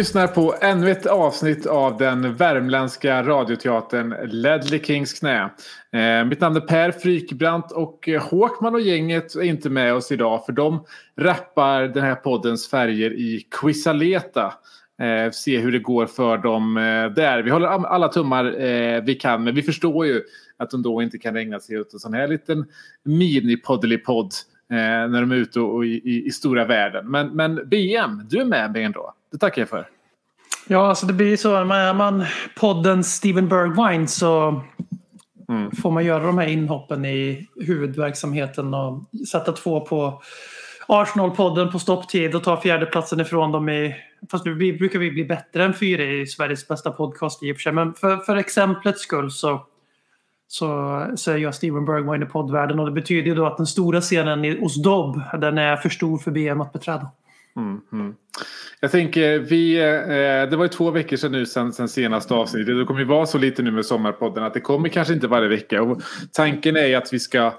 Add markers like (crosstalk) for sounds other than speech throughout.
lyssnar på ännu ett avsnitt av den värmländska radioteatern Ledley Kings knä. Eh, mitt namn är Per Frykbrant och eh, Håkman och gänget är inte med oss idag för de rappar den här poddens färger i Quisaleta. Eh, se hur det går för dem eh, där. Vi håller alla tummar eh, vi kan men vi förstår ju att de då inte kan ägna sig åt en sån här liten mini-poddelipodd eh, när de är ute och, och i, i, i stora världen. Men, men BM, du är med mig ändå. Det tackar jag för. Ja, alltså det blir så. Är man podden Steven Bergwine så Mm. får man göra de här inhoppen i huvudverksamheten och sätta två på Arsenal-podden på stopptid och ta fjärdeplatsen ifrån dem i... Fast nu brukar vi bli bättre än fyra i Sveriges bästa podcast i och för sig. Men för, för exemplets skull så, så, så är jag Steven Bergwine i poddvärlden och det betyder ju då att den stora scenen hos Dobb den är för stor för BM att beträda. Mm, mm. Jag tänker, vi, eh, det var ju två veckor sedan nu sen, sen senaste avsnittet. Det kommer ju vara så lite nu med Sommarpodden att det kommer kanske inte varje vecka. Och tanken är ju att vi ska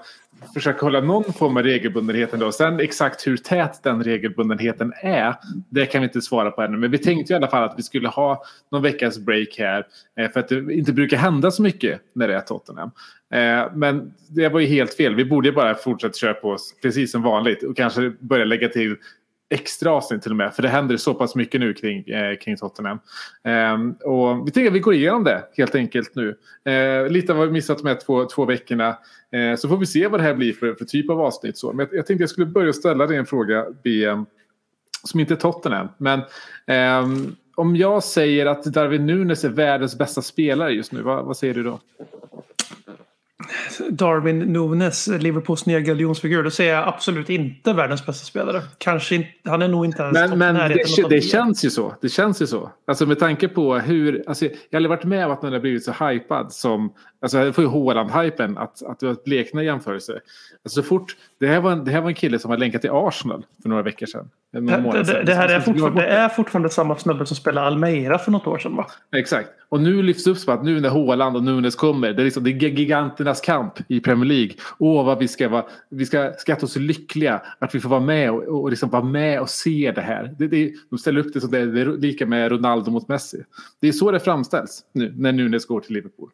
försöka hålla någon form av regelbundenhet ändå. Sen exakt hur tät den regelbundenheten är, det kan vi inte svara på ännu. Men vi tänkte i alla fall att vi skulle ha någon veckas break här. Eh, för att det inte brukar hända så mycket när det är Tottenham. Eh, men det var ju helt fel. Vi borde bara fortsätta köra på oss precis som vanligt och kanske börja lägga till extra avsnitt till och med. För det händer så pass mycket nu kring, eh, kring Tottenham. Eh, och vi tänker att vi går igenom det helt enkelt nu. Eh, lite av vad vi missat de här två, två veckorna. Eh, så får vi se vad det här blir för, för typ av avsnitt. Så. Men jag, jag tänkte jag skulle börja ställa dig en fråga, BM, som inte är Tottenham. Men ehm, om jag säger att Darwin Nunes är världens bästa spelare just nu, vad, vad säger du då? Darwin Nunes, Liverpools nya galjonsfigur, då säger jag absolut inte världens bästa spelare. Kanske inte, han är nog inte ens Men, men det, det känns ju så. Det känns ju så. Alltså med tanke på hur... Alltså, jag har aldrig varit med om att någon har blivit så hypad som... Alltså jag får ju Haaland-hypen att, att det var ett blekna jämförelse. Alltså så fort... Det här, var en, det här var en kille som var länkad till Arsenal för några veckor sedan. Några Det, det, sedan. det här är Så- så- fortfarande, det är fortfarande samma snubbe som spelade Almeida för något år sedan va? Exakt. Och nu lyfts upp som att nu när Haaland och Nunes kommer. Det är, liksom, det är giganternas kamp i Premier League. Åh vad vi ska, vara, vi ska skatta oss lyckliga att vi får vara med och, och liksom vara med och se det här. Det, det, de ställer upp det som det är, det är lika med Ronaldo mot Messi. Det är så det framställs nu när Nunes går till Liverpool.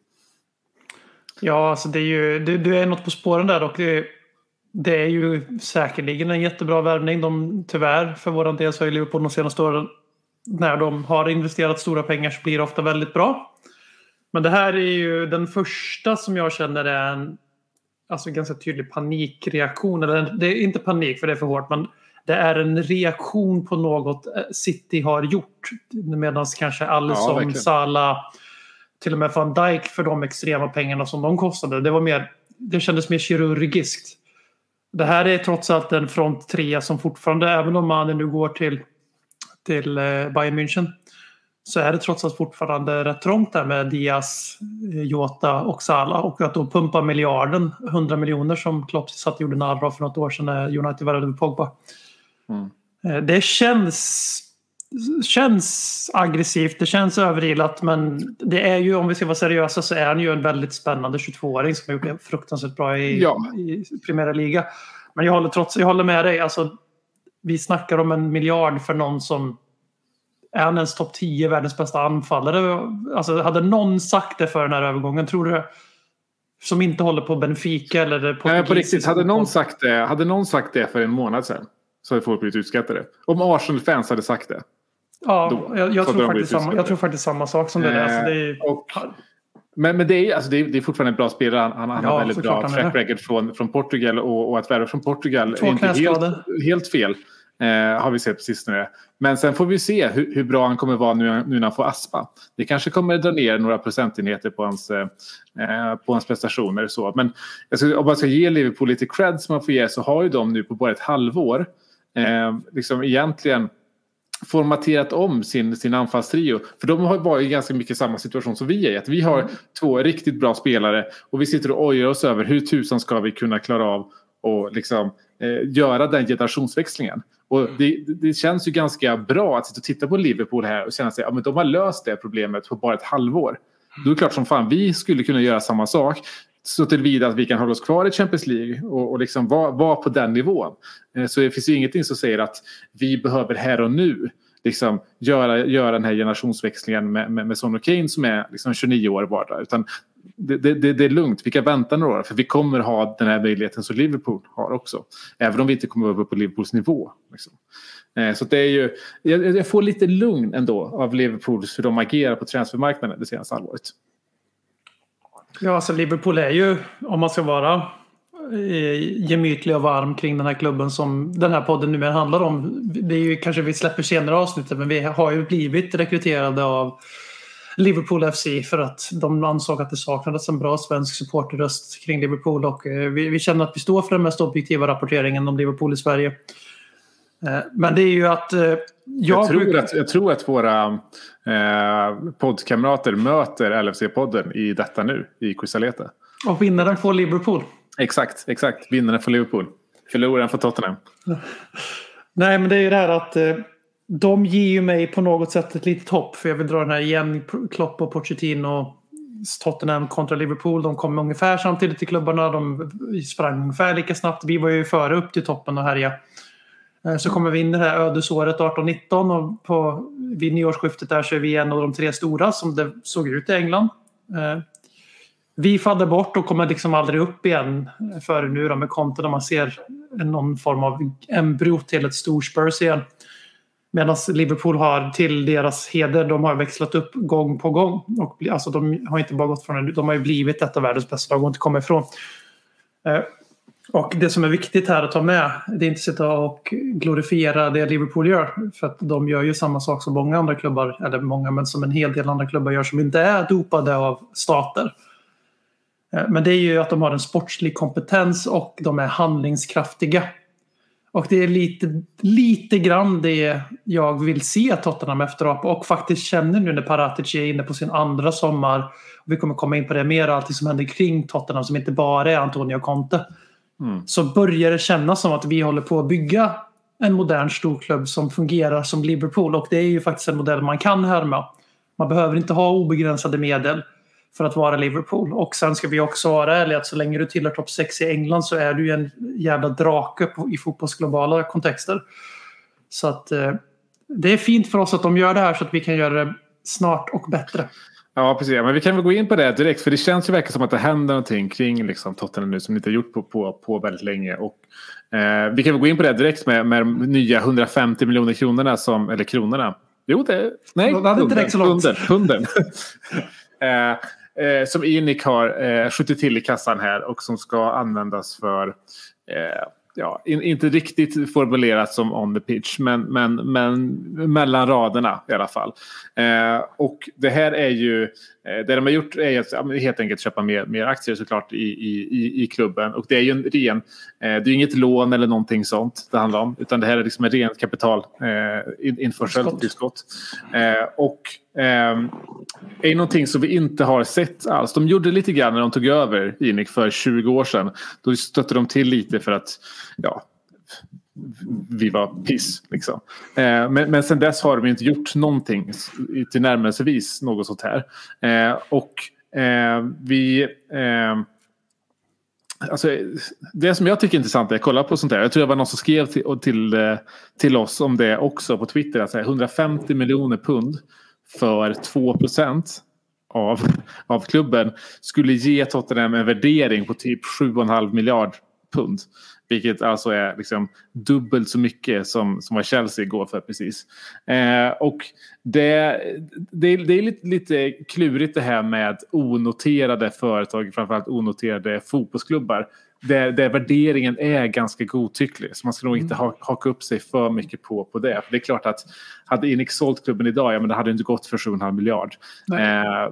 Ja, alltså det är ju, du, du är något på spåren där och det, det är ju säkerligen en jättebra värvning. De, tyvärr, för våran del så har ju Liverpool de senaste åren när de har investerat stora pengar så blir det ofta väldigt bra. Men det här är ju den första som jag känner är en alltså ganska tydlig panikreaktion. Eller det är inte panik för det är för hårt men det är en reaktion på något eh, City har gjort. Medan kanske Alisson, verkligen. Salah, till och med van Dijk för de extrema pengarna som de kostade. Det, var mer, det kändes mer kirurgiskt. Det här är trots allt en front trea som fortfarande, även om mannen nu går till, till eh, Bayern München, så är det trots allt fortfarande rätt trångt där med Diaz, eh, Jota och Salah. Och att då pumpa miljarden, 100 miljoner som Klopp satt gjorde av för något år sedan när United värvade Pogba. Mm. Eh, Det känns, känns aggressivt, det känns överilat men det är ju, om vi ska vara seriösa, så är han ju en väldigt spännande 22-åring som har gjort det fruktansvärt bra i, Ja. i Primera Liga. Men jag håller, trots, jag håller med dig, alltså, vi snackar om en miljard för någon som är han ens topp 10 världens bästa anfallare? Alltså, hade någon sagt det för den här övergången, tror du? Som inte håller på Benfica eller Nej, på riktigt, hade någon, sagt det, hade någon sagt det för en månad sedan så hade folk blivit utskattade. Om Arsenal-fans hade sagt det. Ja, jag, jag, tror faktiskt samma, jag tror faktiskt samma sak som det. där. Alltså, det är, Eh, och- Men, men det, är, alltså det, är, det är fortfarande en bra spelare. Han, han, Ja, har väldigt bra track record från, från Portugal och, och att värva från Portugal Två är inte helt, helt fel. Eh, har vi sett på sistone. Men sen får vi se hur, hur bra han kommer vara nu, nu när han får aspa. Det kanske kommer dra ner några procentenheter på hans, eh, på hans prestationer. Så. Men ska, om man ska ge Liverpool lite cred som man får ge så har ju de nu på bara ett halvår eh, liksom egentligen formaterat om sin, sin anfallstrio. För de har varit i ganska mycket samma situation som vi är att Vi har två riktigt bra spelare och vi sitter och ojar oss över hur tusan ska vi kunna klara av och liksom, eh, göra den generationsväxlingen. Och det, det, känns ju ganska bra att sitta och titta på Liverpool här och känna sig att ja, de har löst det problemet på bara ett halvår. Då är det klart som fan vi skulle kunna göra samma sak så tillvida att vi kan hålla oss kvar i Champions League och, och liksom vara var på den nivån. Eh, så det finns ju ingenting som säger att vi behöver här och nu liksom göra, göra den här generationsväxlingen med, med, med Son och Kane som är liksom 29 år bara. Utan det, det, det, är lugnt, vi kan vänta några år för vi kommer ha den här möjligheten som Liverpool har också. Även om vi inte kommer upp på Liverpools nivå. Liksom. Eh, så det är ju, jag, jag, får lite lugn ändå av Liverpools hur de agerar på transfermarknaden det senaste halvåret. Ja, alltså Liverpool är ju, om man ska vara eh, gemytlig och varm kring den här klubben som den här podden numera handlar om. Det är ju kanske vi släpper senare avsnittet men vi har ju blivit rekryterade av Liverpool FC för att de ansåg att det saknades en bra svensk supporterröst kring Liverpool och eh, vi, vi känner att vi står för den mest objektiva rapporteringen om Liverpool i Sverige. Eh, men det är ju att jag, jag, tror att, jag tror att våra eh, poddkamrater möter LFC-podden i detta nu, i Quisaleta. Och vinnaren får Liverpool. Exakt, exakt. Vinnaren får Liverpool. Förloraren får Tottenham. (laughs) Nej, men det är ju det här att eh, de ger ju mig på något sätt ett litet hopp. För jag vill dra den här igen. Klopp och Pochettino. Tottenham kontra Liverpool. De kom ungefär samtidigt till klubbarna. De sprang ungefär lika snabbt. Vi var ju före upp till toppen och härja. Eh, så kommer vi in i det här ödesåret 18-19 och på, vid nyårsskiftet där så är vi en av de tre stora som det såg ut i England. Eh, vi faller bort och kommer liksom aldrig upp igen före nu då med Conte där man ser någon form av embryo till ett storspurs igen. Medan Liverpool har till deras heder, de har växlat upp gång på gång. Och, alltså, de har inte bara gått från de har ju blivit ett av världens bästa lag och inte kommit ifrån. Eh, och det som är viktigt här att ta med, det är inte att sitta och glorifiera det Liverpool gör. För att de gör ju samma sak som många andra klubbar, eller många, men som en hel del andra klubbar gör som inte är dopade av stater. Eh, men det är ju att de har en sportslig kompetens och de är handlingskraftiga. Och det är lite, lite grann det jag vill se Tottenham efteråt och faktiskt känner nu när Paratici är inne på sin andra sommar. Och vi kommer komma in på det mer, allting som händer kring Tottenham som inte bara är Antonio Conte. Mm. Så börjar det kännas som att vi håller på att bygga en modern storklubb som fungerar som Liverpool. Och det är ju faktiskt en modell man kan härma. Man behöver inte ha obegränsade medel för att vara Liverpool. Och sen ska vi också vara ärliga att så länge du tillhör topp 6 i England så är du ju en jävla drake på, i fotbollsglobala kontexter. Så att eh, det är fint för oss att de gör det här så att vi kan göra det snart och bättre. Ja, precis. Men vi kan väl gå in på det direkt. För det känns ju verkligen som att det händer någonting kring liksom, Tottenham nu som inte har gjort på, på, på väldigt länge. Och, eh, vi kan väl gå in på det direkt med, med de nya 150 miljoner kronorna som, eller kronorna. Jo, det, nej, det hade inte direkt så långt. Hunden. hunden. (laughs) eh, eh, som Enic har eh, skjutit till i kassan här och som ska användas för eh, ja, in, inte riktigt formulerat som on the pitch, men, men, men mellan raderna i alla fall. Eh, och det här är ju, det de har gjort är att helt enkelt köpa mer, mer aktier såklart i, i, i klubben. Och det är ju en ren, eh, det är inget lån eller någonting sånt det handlar om, utan det här är liksom en rent kapital, eh, tillskott. Eh, och eh, är någonting som vi inte har sett alls. De gjorde lite grann när de tog över Inic för 20 år sedan. Då stötte de till lite för att ja, vi var piss. Liksom. Eh, men, men sen dess har de inte gjort någonting till närmelsevis något sånt här. Eh, och eh, vi... Eh, alltså, det som jag tycker är intressant är att kolla på sånt här. Jag tror det var någon som skrev till, till, eh, till oss om det också på Twitter. Att 150 miljoner pund för 2 procent av, av klubben skulle ge Tottenham en värdering på typ 7,5 miljard pund. Vilket alltså är liksom dubbelt så mycket som, som vad Chelsea går för precis. Eh, och det, det, det är lite, lite klurigt det här med onoterade företag, framförallt onoterade fotbollsklubbar. där, där värderingen är ganska godtycklig. Så man ska nog inte ha, haka upp sig för mycket på, på det. För det är klart att hade Enix sålt klubben idag, ja men det hade inte gått för 7,5 miljard. Eh,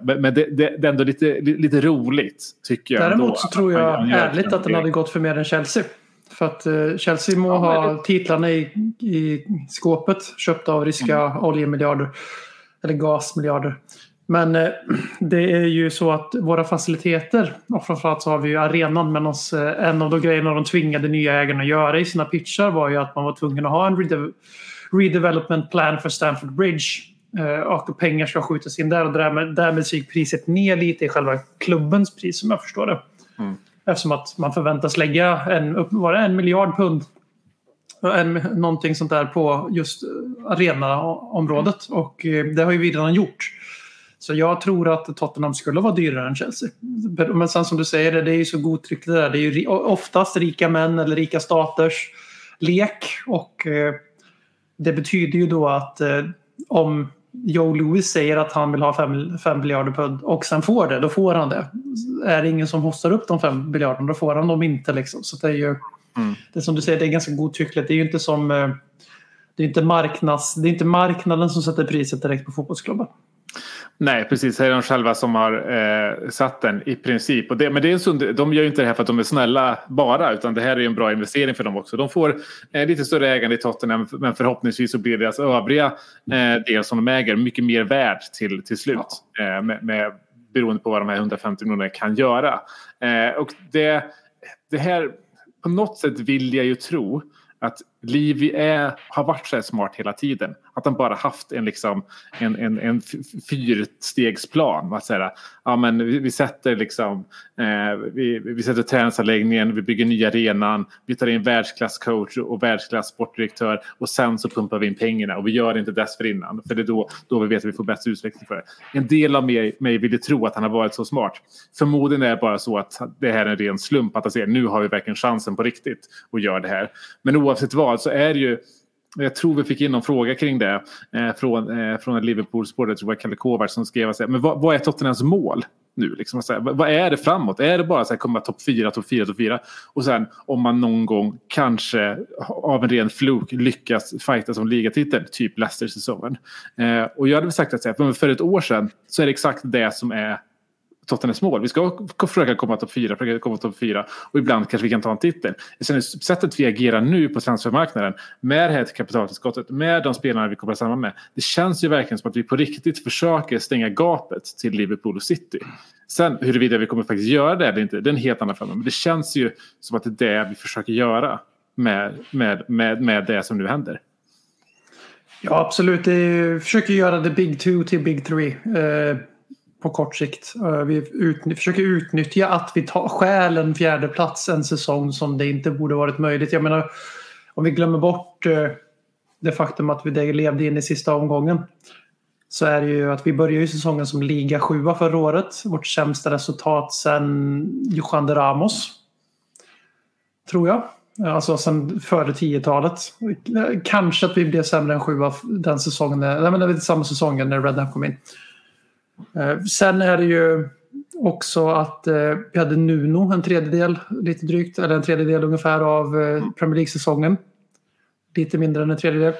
men men det, det, det är ändå lite, lite roligt tycker jag. ändå, Däremot så att tror jag ärligt att den hade gått för mer än Chelsea. För att eh, Chelsea må ha titlarna i, i skåpet köpta av ryska Mm. oljemiljarder. Eller gasmiljarder. Men eh, det är ju så att våra faciliteter, och framförallt så har vi ju arenan, men oss, eh, en av de grejerna de tvingade nya ägarna att göra i sina pitchar var ju att man var tvungen att ha en rede- redevelopment plan för Stamford Bridge. Eh, och pengar ska skjutas in där och därmed, därmed så gick priset ner lite i själva klubbens pris som jag förstår det. Eftersom att man förväntas lägga en, var det en miljard pund en, någonting sånt där på just eh, arenaområdet. Och eh, det har ju vi redan gjort. Så jag tror att Tottenham skulle vara dyrare än Chelsea. Men sen som du säger, det är ju så godtryckligt det där. Det är ju oftast rika män eller rika staters lek. Och eh, det betyder ju då att om Joe Louis säger att han vill ha 5 miljarder pund och sen får det, då får han det. Är det ingen som hostar upp de 5 miljarderna, då får han dem inte. Liksom. Så det är ju, det är som du säger, det är ganska godtyckligt. Det är ju inte som... eh, Det är inte, marknads, det är inte marknaden som sätter priset direkt på fotbollsklubben. Nej, precis. Här är de själva som har eh, satt den i princip. Och det, men det är en sund, de gör ju inte det här för att de är snälla bara, utan det här är ju en bra investering för dem också. De får eh, lite större ägande i Tottenham, men förhoppningsvis så blir deras övriga eh, del som de äger mycket mer värd till, till slut. Eh, med, med, beroende på vad de här 150 miljonerna kan göra. Eh, och det, det här, på något sätt vill jag ju tro att Livi är, har varit så här smart hela tiden. Att han bara haft en, liksom, en, en, en fyrstegsplan. Att säga, ja, men vi, vi sätter liksom, eh, vi, vi sätter träningsanläggningen, vi bygger nya arenan, vi tar in världsklasscoach och världsklass sportdirektör och sen så pumpar vi in pengarna och vi gör det inte dessförinnan. För det är då, då vi vet att vi får bäst utveckling för det. En del av mig, mig ville tro att han har varit så smart. Förmodligen är det bara så att det här är en ren slump att han säger nu har vi verkligen chansen på riktigt och gör det här. Men oavsett vad så är det ju jag tror vi fick in någon fråga kring det eh, från, eh, från en Liverpool-supporter, jag tror det var Kalle Kovacs, som skrev att men vad, vad är Tottenhams mål nu? Liksom, så här, vad, vad är det framåt? Är det bara att komma topp fyra, topp fyra, topp fyra? Och sen om man någon gång kanske av en ren fluk lyckas fighta som ligatitel, typ Leicester-säsongen. Eh, och jag hade väl sagt att så här, för ett år sedan så är det exakt det som är Tottenhams mål. Vi ska försöka komma topp fyra, försöka komma topp fyra och ibland kanske vi kan ta en titel. Sen sättet vi agerar nu på transfermarknaden med det här kapitaltillskottet, med de spelarna vi kommer samman med. Det känns ju verkligen som att vi på riktigt försöker stänga gapet till Liverpool och City. Sen huruvida vi kommer faktiskt göra det eller inte, det är en helt annan fråga. Men det känns ju som att det är det vi försöker göra med, med, med, med det som nu händer. Ja, absolut. Vi försöker göra det Big Two till Big Three eh, på kort sikt. Eh, vi utny försöker utnyttja att vi tar stjäl en fjärde plats en säsong som det inte borde varit möjligt. Jag menar, om vi glömmer bort eh, det faktum att vi levde in i sista omgången så är det ju att vi började ju säsongen som liga sjua förra året. Vårt sämsta resultat sen Johan de Ramos. Tror jag. Alltså sen före 10-talet. Kanske att vi blev sämre än sjua den säsongen. Nej, men det var samma säsongen när Redham kom in. Eh, Sen är det ju också att eh, vi hade Nuno en tredjedel, lite drygt, eller en tredjedel ungefär av eh, Premier League-säsongen. Lite mindre än en tredjedel.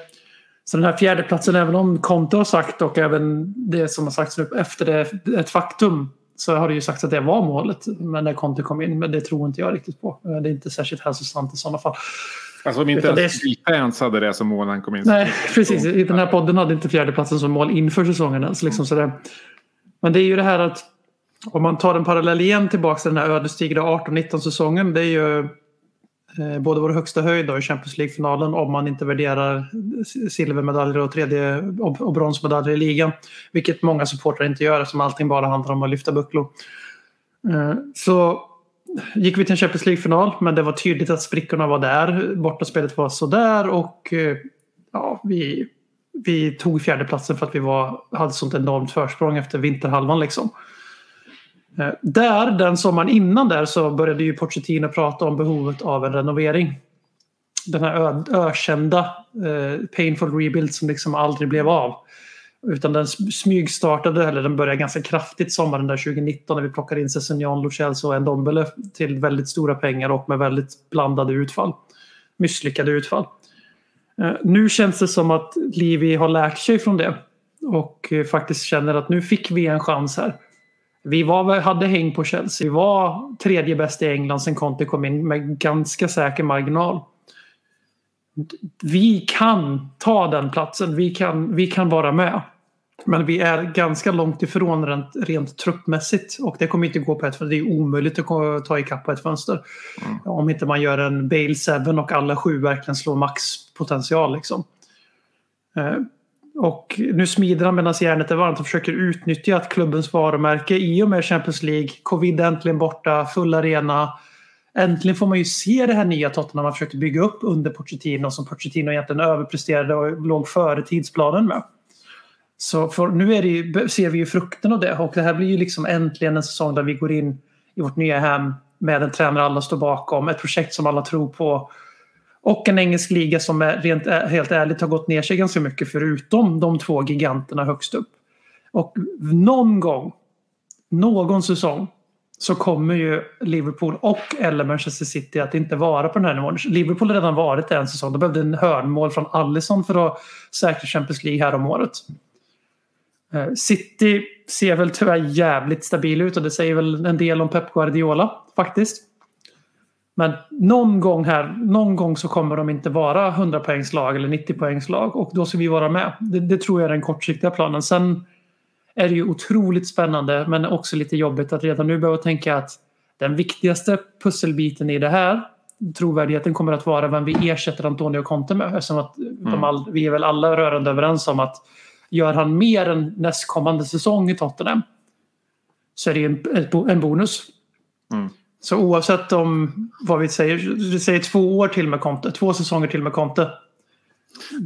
Så den här fjärdeplatsen, även om Conte har sagt och även det som har sagts nu efter det ett faktum så har det ju sagts att det var målet. Men när Conte kom in, men det tror inte jag riktigt på. Det är inte särskilt hälsosamt i sådana fall. Alltså om inte Utan det ens fans hade det som mål när han kom in. Nej, precis. I den här podden hade inte fjärdeplatsen som mål inför säsongen ens. Liksom sådär. Men det är ju det här att om man tar en parallell igen tillbaka till den här ödesdigra 18-19 säsongen. Det är ju eh, både vår högsta höjd då i Champions League-finalen om man inte värderar silvermedaljer och, tredje, och, och bronsmedaljer i ligan. Vilket många supportrar inte gör eftersom allting bara handlar om att lyfta bucklor. Eh, så gick vi till en Champions League-final men det var tydligt att sprickorna var där. Bortaspelet var sådär och eh, ja, vi, vi tog fjärdeplatsen för att vi var, hade sånt enormt försprång efter vinterhalvan. Liksom. Eh, där, den sommaren innan där, så började ju Pochettino prata om behovet av en renovering. Den här ö, ökända eh, painful rebuild som liksom aldrig blev av. Utan den smygstartade, eller den började ganska kraftigt sommaren där 2019 när vi plockade in Sessignon, Lo och Ndombele till väldigt stora pengar och med väldigt blandade utfall. Misslyckade utfall. Eh, nu känns det som att Livi har lärt sig från det och eh, faktiskt känner att nu fick vi en chans här. Vi var, hade häng på Chelsea. Vi var tredje bäst i England sen Conte kom in med ganska säker marginal. Vi kan ta den platsen. Vi kan, vi kan vara med. Men vi är ganska långt ifrån rent, rent truppmässigt. Och det kommer inte gå på ett för Det är omöjligt att ta ikapp på ett fönster. Om inte man gör en Bale 7 och alla sju verkligen slår maxpotential. Liksom. Eh, och nu smider han medan järnet är varmt och försöker utnyttja att klubbens varumärke i och med Champions League, covid äntligen borta, full arena. Äntligen får man ju se det här nya Tottenham man försökte bygga upp under Pochettino som Pochettino egentligen överpresterade och låg före tidsplanen med. Så för, nu är det ju, ser vi ju frukten av det och det här blir ju liksom äntligen en säsong där vi går in i vårt nya hem med en tränare alla står bakom, ett projekt som alla tror på och en engelsk liga som är rent helt ärligt har gått ner sig ganska mycket förutom de två giganterna högst upp. Och någon gång, någon säsong så kommer ju Liverpool och eller Manchester City att inte vara på den här nivån. Liverpool har redan varit det en säsong. De behövde en hörnmål från Allison för att säkra Champions League här om året. Eh, City ser väl tyvärr jävligt stabil ut och det säger väl en del om Pep Guardiola faktiskt. Men någon gång här, någon gång så kommer de inte vara 100 poängslag eller 90 poängslag och då ska vi vara med. Det, det tror jag är den kortsiktiga planen. Sen är det ju otroligt spännande men också lite jobbigt att redan nu behöva tänka att den viktigaste pusselbiten i det här trovärdigheten kommer att vara vem vi ersätter Antonio Conte med. Eftersom att de all, vi är väl alla rörande överens om att gör han mer än nästkommande säsong i Tottenham så är det en, en bonus. Så oavsett om vad vi säger, vi säger två år till med Conte, två säsonger till med Conte.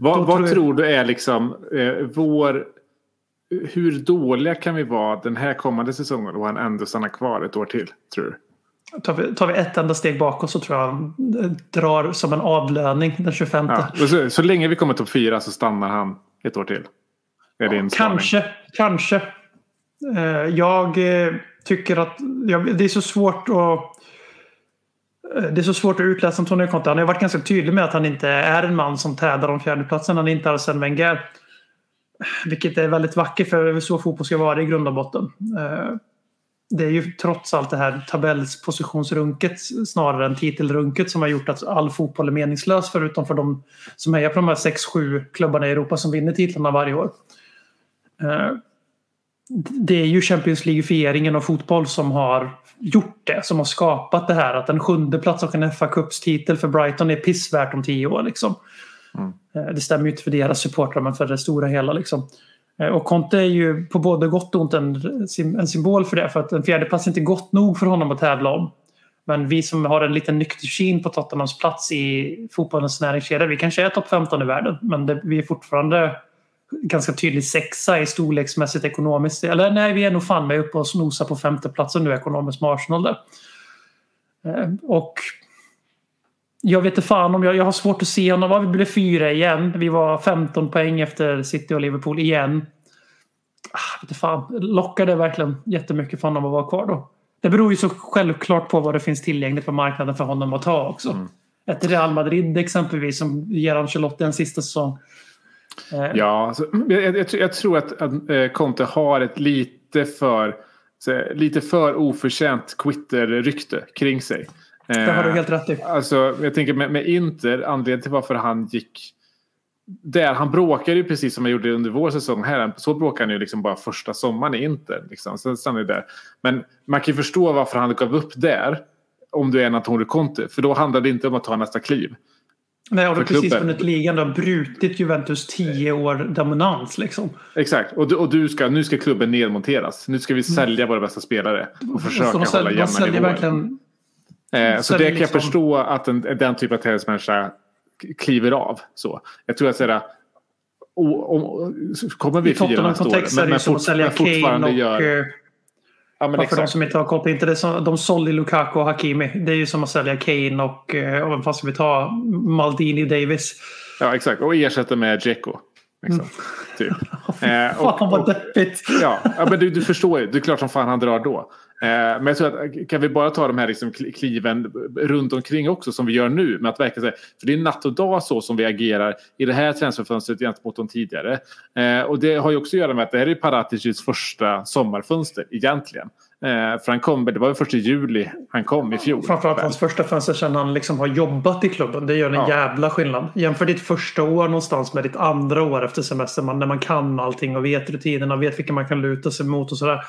Vad, vad tror jag- tror du är liksom eh, vår... Hur dåliga kan vi vara den här kommande säsongen och han ändå stannar kvar ett år till? Tror du? Tar vi, tar vi ett enda steg bakåt så tror jag han eh, drar som en avlöning den 25. Ja. Så, så länge vi kommer topp fyra så stannar han ett år till. Är det en spaning? Kanske, kanske. Eh, jag eh, tycker att det är så svårt att eh, det är så svårt att utläsa Antonio Conte. Han har varit ganska tydlig med att han inte är en man som tävlar om fjärdeplatsen. Han är inte Arsene Wenger. Vilket är väldigt vackert för så fotboll ska vara i grund och botten. Det är ju trots allt det här tabellspositionsrunket snarare än titelrunket som har gjort att all fotboll är meningslös förutom för de som hejar på de här 6-7 klubbarna i Europa som vinner titlarna varje år. Eh, det är ju Champions League-fieringen av fotboll som har gjort det. Som har skapat det här att en sjunde plats och en fa Cups-titel för Brighton är pissvärt om tio år. Liksom. Eh, Det stämmer ju inte för deras supportrar men för det stora hela. Liksom. Eh, Och Conte är ju på både gott och ont en, en symbol för det. För att en fjärde plats är inte gott nog för honom att tävla om. Men vi som har en liten nykter syn på Tottenhams plats i fotbollens näringskedja. Vi kanske är topp 15 i världen. Men det, vi är fortfarande ganska tydligt sexa i storleksmässigt ekonomiskt. Eller nej, vi är nog fan med uppe och snosar på femteplatsen nu ekonomiskt med Arsenal där. Eh, Och jag vet inte fan om jag, jag har svårt att se honom. Vi blev fyra igen. Vi var 15 poäng efter City och Liverpool igen. Ah, vet inte fan. Lockar det verkligen jättemycket för honom att vara kvar då? Det beror ju så självklart på vad det finns tillgängligt på marknaden för honom att ta också. Ett Real Madrid exempelvis som ger Ancelotti en sista säsong. Eh, Ja, alltså, jag, jag, jag, tror att, att eh, Conte har ett lite för, lite för oförtjänt Twitter-rykte kring sig. Det har du Eh, helt rätt i. Alltså, jag tänker med, med Inter, anledningen till varför han gick där, han bråkade ju precis som han gjorde under vår säsong här. Så bråkade han ju liksom bara första sommaren i Inter. Liksom. Sen stannade där. Men man kan ju förstå varför han gav upp där. Om du är en Antonio Conte. För då handlar det inte om att ta nästa kliv. Nej, och du har för precis klubben. vunnit ligan. Du har brutit Juventus tio år dominans. Liksom. Exakt. Och, du, och du ska, nu ska klubben nedmonteras. Nu ska vi sälja våra bästa spelare. Och försöka Mm. De hålla säljer, de jämna säljer nivåer. verkligen... Eh, så det kan jag liksom- förstå att en, den typen av tennismänniska kliver av. Så. Jag tror att sådär, o, om, kommer vi fyra nästa år. det ju som att sälja Kane fortfarande och... gör... Ja, men Bara för de som inte har koll på inte det som, de sålde Lukaku och Hakimi. Det är ju som att sälja Kane och, eh, och ska vi ta? Maldini Davis. Ja, exakt. Och ersätta med Dzeko. Liksom. Mm. Typ. (laughs) Eh, och- Fan vad deppigt. Ja, ja men du, du förstår ju. Det är klart som fan han drar då. Eh, men jag tror att kan vi bara ta de här liksom kli- kliven runt omkring också som vi gör nu. Med att verkligen säga, för det är natt och dag så som vi agerar i det här transferfönstret gentemot de tidigare. Eh, och det har ju också att göra med att det här är Paraticis första sommarfönster egentligen. Eh, för han kom, det var ju första juli han kom i fjol. Framförallt hans första fönster sen han liksom har jobbat i klubben. Det gör en Ja. jävla skillnad. Jämför ditt första år någonstans med ditt andra år efter semestern. När man kan allting och vet rutinerna, vet vilka man kan luta sig mot och sådär.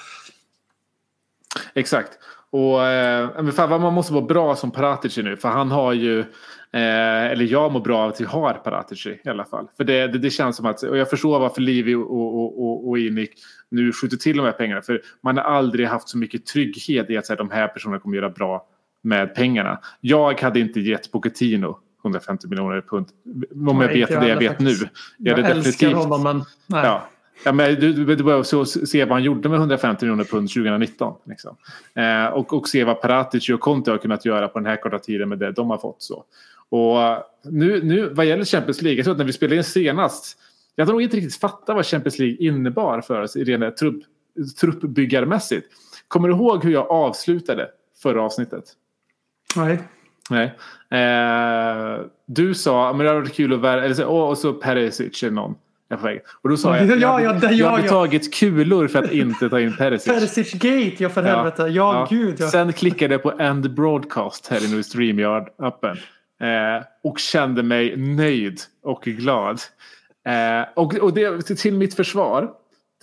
Exakt. Och, eh, fan, man måste vara bra som Paratici nu. För han har ju, eh, eller jag mår bra av att vi har Paratici i alla fall. För det, det, det känns som att, och jag förstår varför Livi och, och, och, och Inik nu skjuter till de här pengarna. För man har aldrig haft så mycket trygghet i att säga, de här personerna kommer göra bra med pengarna. Jag hade inte gett Pochettino 150 miljoner pund. Om jag vet det jag vet faktiskt. nu. Jag, hade älskar honom men nej. Ja. Ja, men du, du, du så se vad han gjorde med 150 miljoner pund 2019. Liksom. Eh, och, och se vad Paratici och Conte har kunnat göra på den här korta tiden med det de har fått. Så. Och nu, nu vad gäller Champions League, jag tror att när vi spelade in senast, jag tror nog inte riktigt fatta vad Champions League innebar för oss i rena trupp, truppbyggarmässigt. Kommer du ihåg hur jag avslutade förra avsnittet? nej. Nej. Eh, du sa, men det hade varit kul att värva, eller så, och så Perisic eller någon. Är väg. Och då sa (laughs) Ja, jag, ja, jag, ja, jag ja, hade ja. tagit kulor för att inte ta in Perisic. Perisic Gate, ja för helvete. Ja, gud ja. Sen klickade jag på End Broadcast här inne i StreamYard-appen. Eh, och kände mig nöjd och glad. Eh, och och det, till mitt försvar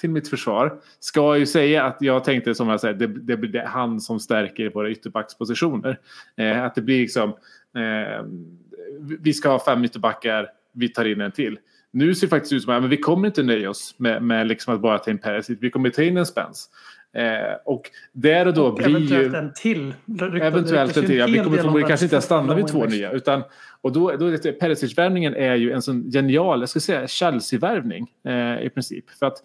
till mitt försvar ska jag ju säga att jag tänkte som jag säger, det, det det han som stärker våra ytterbackspositioner. Eh, att det blir liksom, eh, vi ska ha fem ytterbackar, vi tar in en till. Nu ser det faktiskt ut som att men vi kommer inte nöja oss med, med liksom att bara ta in Perisic, vi kommer ta in en Spence. Eh, och där och då Och blir ju... eventuellt en till. Ryktas- Eventuellt en ju till. Ja, vi kommer förmodligen kanske inte ens stanna vid två nya. Utan, och då, då Perisic-värvningen är ju en sån genial, jag ska säga Chelsea-värvning eh, i princip. För att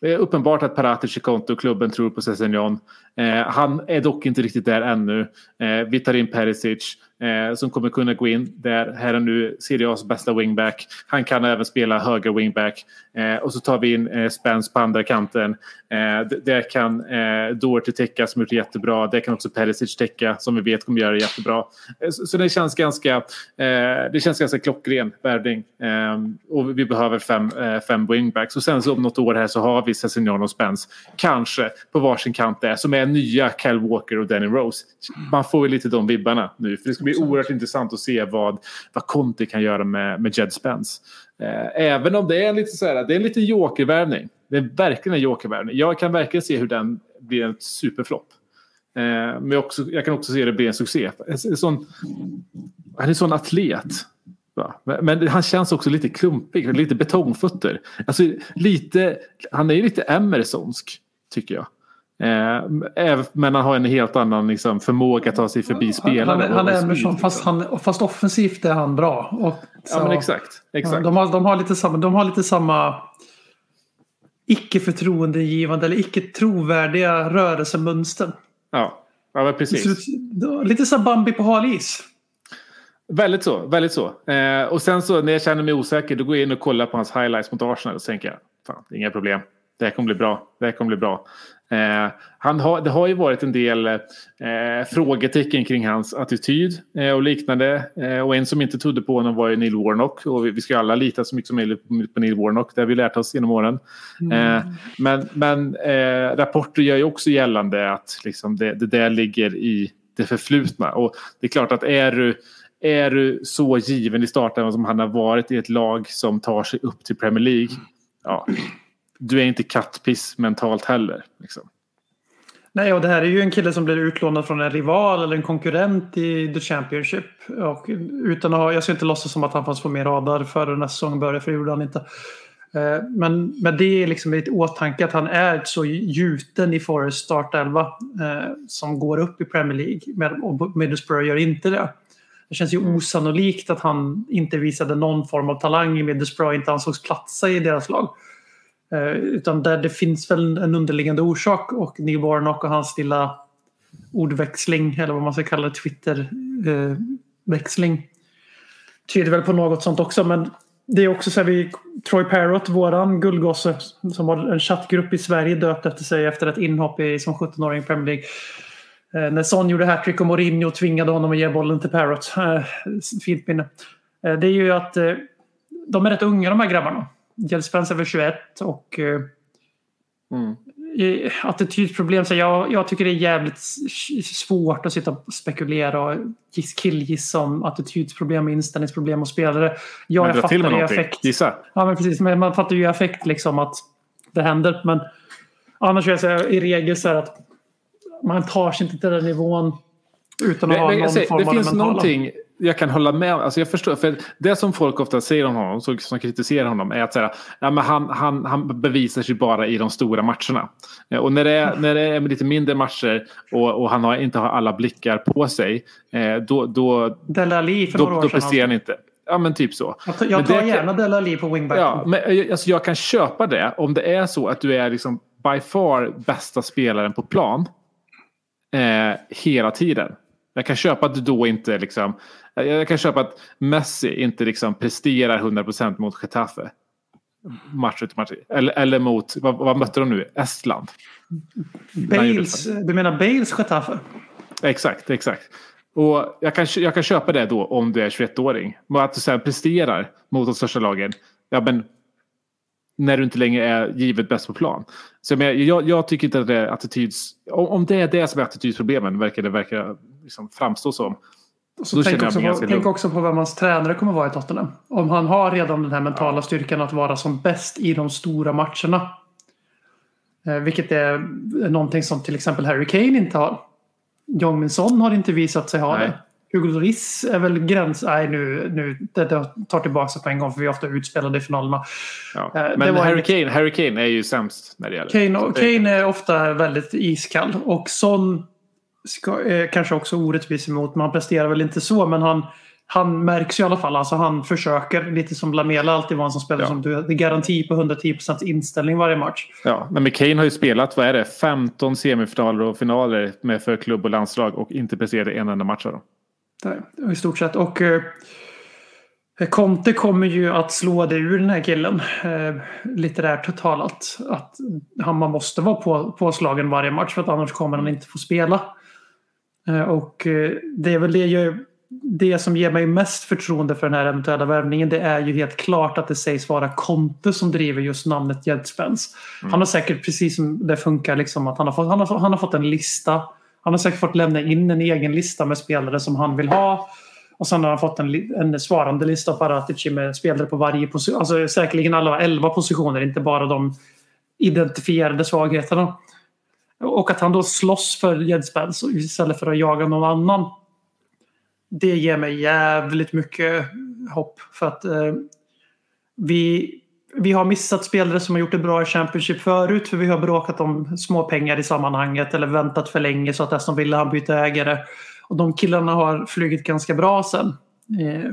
det är uppenbart att Paratic i konto klubben tror på Sessignon. Eh, han är dock inte riktigt där ännu. Eh, vi tar in Perisic eh, som kommer kunna gå in där här och nu Serie bästa wingback. Han kan även spela höger wingback. Eh, och så tar vi in eh, Spence på andra kanten. Eh, där kan eh, Doherty täcka som gjort det jättebra. Där kan också Perisic täcka som vi vet kommer göra det jättebra. Eh, så, så det känns ganska, eh, det känns ganska klockren värvning. Eh, och vi behöver fem, eh, fem wingbacks. Och sen så om något år här så har vi Sessignon och Spence. Kanske på varsin kant där som är nya Kyle Walker och Danny Rose. Man får ju lite de vibbarna nu. För det ska bli oerhört intressant att se vad, vad Conte kan göra med, med Jed Spence. Eh, även om det är en lite så här, det är en liten jokervärvning. Det är verkligen en jokervärvning. Jag kan verkligen se hur den blir en superflopp. Eh, men jag, också, jag kan också se det bli en succé. En, en sån, han är en sån atlet. Men han känns också lite klumpig, lite betongfötter. Alltså, lite, han är ju lite Emersonsk, tycker jag. Eh, men han har en helt annan liksom, förmåga att ta sig förbi spelarna. Han, han och- är Emerson, fast, liksom. han, fast offensivt är han bra. Och, så, Ja, men exakt. exakt. De, har, de, har lite samma, de har lite samma icke förtroendegivande eller icke trovärdiga rörelsemönster. Ja, ja men precis. Lite som Bambi på hal is. Väldigt så. Väldigt så. Eh, och sen så när jag känner mig osäker då går jag in och kollar på hans highlights mot Arsenal och så tänker jag fan, inga problem. Det här kommer bli bra. Det här kommer bli bra. Eh, han har, det har ju varit en del eh, frågetecken kring hans attityd eh, och liknande. Eh, och en som inte trodde på honom var ju Neil Warnock. Och vi, vi ska alla lita så mycket som möjligt på, Neil Warnock. Det har vi lärt oss genom åren. Eh, men men eh, rapporter gör ju också gällande att liksom, det, det där ligger i det förflutna. Och det är klart att är du är du så given i starten som han har varit i ett lag som tar sig upp till Premier League. Ja, du är inte kattpiss mentalt heller. Liksom. Nej, och det här är ju en kille som blir utlånad från en rival eller en konkurrent i The Championship. Och utan att jag ska inte låtsas som att han fanns på min radar före nästa säsong började, för det gjorde han inte. Eh, Men, men det är liksom i åtanke att han är så gjuten i Forest startelva eh, som går upp i Premier League. Med, och Middlesbrough gör inte det. Det känns ju osannolikt att han inte visade någon form av talang i Middlesbrough inte ansågs platsa i deras lag. Eh, utan där det finns väl en underliggande orsak och Neil Warnock och hans lilla ordväxling eller vad man ska kalla det, twitterväxling. tyder väl på något sånt också. Men det är också så här, vi, Troy Parrott, våran guldgosse, som har en chattgrupp i Sverige döpt efter sig efter ett inhopp i, som 17-åring i Premier League. Eh, när Son gjorde hattrick och Mourinho tvingade honom att ge bollen till Parrott. Eh, fint minne. Eh, det är ju att eh, de är rätt unga de här grabbarna. Jill Spence är väl 21 och eh, Mm. attitydproblem. Så jag, jag tycker det är jävligt svårt att sitta och spekulera och giss- killgissa om attitydsproblem, inställningsproblem och spelare. Ja, Men jag dra till med fattar affekt. Gissa. Ja, men precis. Men man fattar ju i affekt liksom att det händer. Men annars vill jag säga i regel så här att man tar sig inte till den nivån utan att Men, ha men, någon jag säger, form det av finns mentala. någonting jag kan hålla med. Alltså jag förstår, för det som folk ofta säger om honom, som, som kritiserar honom, är att säga, ja, men han, han, han bevisar sig bara i de stora matcherna. Eh, Och när det är, när det är lite mindre matcher och, och han har, inte har alla blickar på sig, eh, då, då, för några då, då presterar han inte. Ja men typ så. Jag jag tar det gärna Dele Alli på wingback. Ja, men eh, alltså jag kan köpa det om det är så att du är liksom by far bästa spelaren på plan eh, hela tiden. Jag kan köpa att du då inte liksom, jag kan köpa att Messi inte liksom presterar 100% mot Getafe. Match ut match. Eller, eller mot, vad, vad mötte de nu? Estland. Bales, du menar Bales Getafe? Exakt, exakt. Och jag kan, jag kan köpa det då om du är 21-åring. Men att du sen presterar mot de största lagen. Ja, men när du inte längre är givet bäst på plan. Så menar, jag, jag tycker inte att det är attityds... Om, om det är det som är attitydsproblemen verkar det verkar liksom framstå som. Så tänk, också på, tänk också på vem hans tränare kommer vara i Tottenham. Om han har redan den här mentala styrkan att vara som bäst i de stora matcherna. Eh, vilket är någonting som till exempel Harry Kane inte har. Jong Min Son har inte visat sig ha Nej. det. Hugo Lloris är väl gräns... Nej, nu, nu det, det tar tillbaka sig på en gång för vi är ofta utspelade i finalerna. Ja. Eh, det Men Harry en- Kane, Harry Kane är ju sämst när det gäller. Kane, det- Kane är ofta väldigt iskall och Son ska, eh, kanske också orättvis emot men han presterar väl inte så men han, han märks i alla fall. Alltså han försöker, lite som Lamela alltid var en som spelare Ja. som du det är garanti på 110% inställning varje match. Ja, men Kane har ju spelat, vad är det, 15 semifinaler och finaler med för klubb och landslag och inte presterat en enda match av dem. I stort sett. Och eh, Conte kommer ju att slå det ur den här killen. Eh, litterärt talat. Att han, man måste vara på, påslagen varje match för att annars kommer han inte få spela. Eh, och eh, det är väl det, jag, det som ger mig mest förtroende för den här eventuella värvningen. Det är ju helt klart att det sägs vara Conte som driver just namnet Jed Spence. Han har säkert, precis som det funkar, liksom, att han har, fått, han, har, han har fått en lista. Han har säkert fått lämna in en egen lista med spelare som han vill ha. Och sen har han fått en, en svarande lista av Paratici med spelare på varje position. Alltså säkerligen alla 11 positioner, inte bara de identifierade svagheterna. Och att han då slåss för Jed Spence istället för att jaga någon annan. Det ger mig jävligt mycket hopp. För att eh, vi, vi har missat spelare som har gjort det bra i Championship förut. För vi har bråkat om små pengar i sammanhanget. Eller väntat för länge så att Aston Villa har bytt ägare. Och de killarna har flugit ganska bra sen. Eh,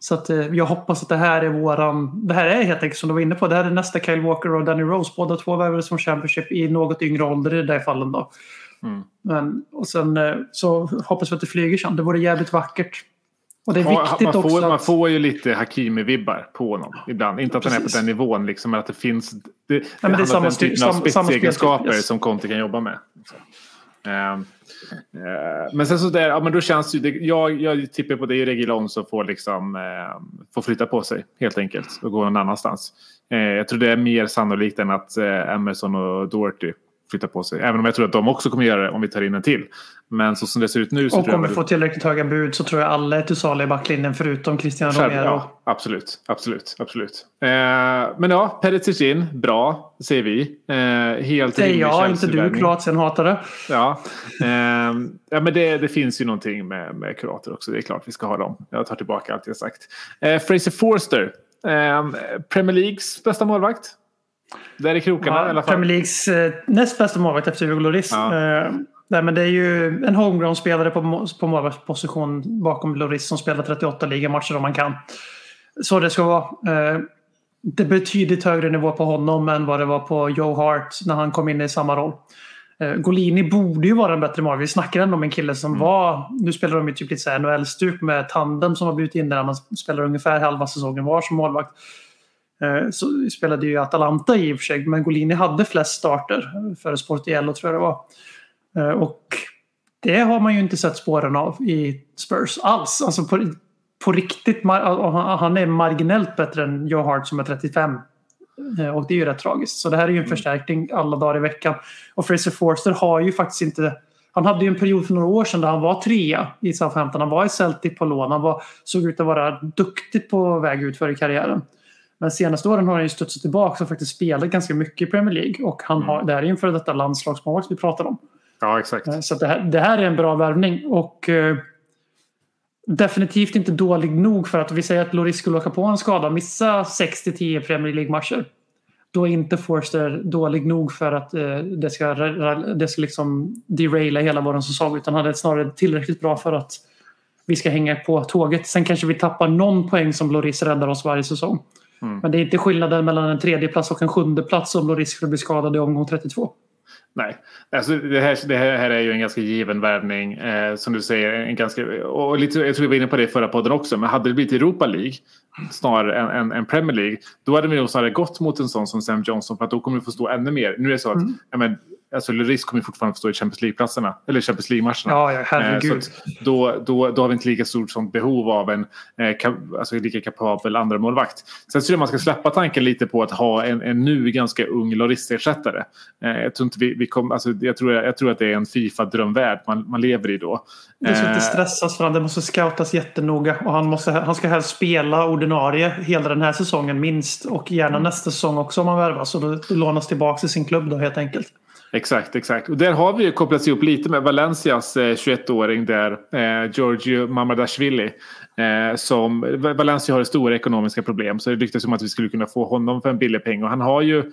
så att, eh, jag hoppas att det här är våran... Det här är helt enkelt som du var inne på. Det här är nästa Kyle Walker och Danny Rose. Båda två värvades från Championship i något yngre ålder i de där fallen. Då. Men, och sen eh, så hoppas vi att det flyger sen. Det vore jävligt vackert. Och det är Ja, viktigt man, också får, man att... får ju lite Hakimi-vibbar på honom ibland. Inte att han är på den nivån, liksom, men att det finns det, det det är samma den typen av spetsegenskaper yes. som Conte kan jobba med. Så. Eh, men sen så där, ja, men då känns det, ju- det jag, jag tippar på det är Regilon som får, liksom, eh, får flytta på sig helt enkelt och gå någon annanstans. Eh, jag tror det är mer sannolikt än att eh, Emerson och Doherty flyttar på sig. Även om jag tror att de också kommer göra det om vi tar in en till. Men så som det ser ut nu så Och tror jag om vi får tillräckligt höga bud så tror jag alla är till salu i backlinjen förutom Cristiano Själv, Romero. ja, absolut, absolut, absolut. Eh, men ja, Perisic in, bra, säger vi. Eh, helt Det är rimlig jag, inte du. Kroatien-hatare. Ja, Ehm, ja men det, det finns ju någonting med, med kroater också. Det är klart vi ska ha dem. Jag tar tillbaka allt jag sagt. Eh, Fraser Forster, ehm, Premier Leagues bästa målvakt. Där i krokarna i alla Ja, fall. Premier Leagues eh, näst bästa målvakt efter Hugo Lloris. Ja. Eh, nej, men det är ju en homegrown-spelare på, på målvaktsposition bakom Lloris som spelar 38 ligamatcher om man kan. Så det ska vara. Eh, det är betydligt högre nivå på honom än vad det var på Joe Hart när han kom in i samma roll. Eh, Golini borde ju vara en bättre målvakt. Vi snackar ändå om en kille som var... Nu spelar de ju typ lite NHL-stup med tandem som har blivit in där man spelar ungefär halva säsongen var som målvakt. Eh, Så spelade ju Atalanta i och för sig, men Golini hade flest starter för Sportiello tror jag det var. Eh, Och det har man ju inte sett spåren av i Spurs alls. Alltså på, på riktigt, han är marginellt bättre än Joe Hart som är 35. Eh, Och det är ju rätt tragiskt. Så det här är ju en förstärkning alla dagar i veckan. Och Fraser Forster har ju faktiskt inte... Han hade ju en period för några år sedan där han var trea i Southampton. Han var i Celtic på lån. Han var, såg ut att vara duktigt på väg ut för i karriären. Men senaste åren har han ju studsat tillbaka och faktiskt spelat ganska mycket i Premier League. Och han har, det här är ju före detta landslagsmålvakt vi pratar om. Ja, exakt. Eh, Så det, här, det här är en bra värvning. Och eh, definitivt inte dålig nog för att vi säger att Loris skulle åka på en skada missa 6-10 Premier League-matcher. Då är inte Forster dålig nog för att eh, det ska, det ska liksom deraila hela vår säsong. Utan han är snarare tillräckligt bra för att vi ska hänga på tåget. Sen kanske vi tappar någon poäng som Loris räddar oss varje säsong. Men det är inte skillnaden mellan en tredje plats och en sjunde plats om Loris skulle bli skadad i omgång 32. Nej, alltså det, här, det här är ju en ganska given värvning. Eh, som du säger, en ganska, och lite, jag tror vi var inne på det i förra podden också. Men hade det blivit Europa League snarare än, än, än Premier League. Då hade vi nog snarare gått mot en sån som Sam Johnson. För att då kommer vi få stå ännu mer. Nu är det så att ja, men, alltså, Lloris kommer fortfarande få stå i Champions League-platserna. Eller Champions League-matcherna. Ja, ja, Eh, herregud. att då, då, då har vi inte lika stort sånt behov av en eh, alltså lika kapabel andra målvakt. Sen tror jag man ska släppa tanken lite på att ha en, en nu ganska ung Lloris-ersättare. Eh, jag, tror inte vi, vi kom, alltså, jag, tror, jag tror att det är en Fifa-drömvärld man, man lever i då. Det ska Eh, inte stressas fram. Det måste scoutas jättenoga. Och han, måste, han ska helst spela ordinarie hela den här säsongen minst. Och gärna nästa säsong också om han värvas. Och då lånas tillbaka till sin klubb då helt enkelt. Exakt, exakt. Och där har vi ju kopplats ihop lite med Valencias eh, 21-åring där, eh, Giorgio Mamadashvili. Eh, som, Valencia har stora ekonomiska problem så det ryktas om att vi skulle kunna få honom för en billig peng. Och han har ju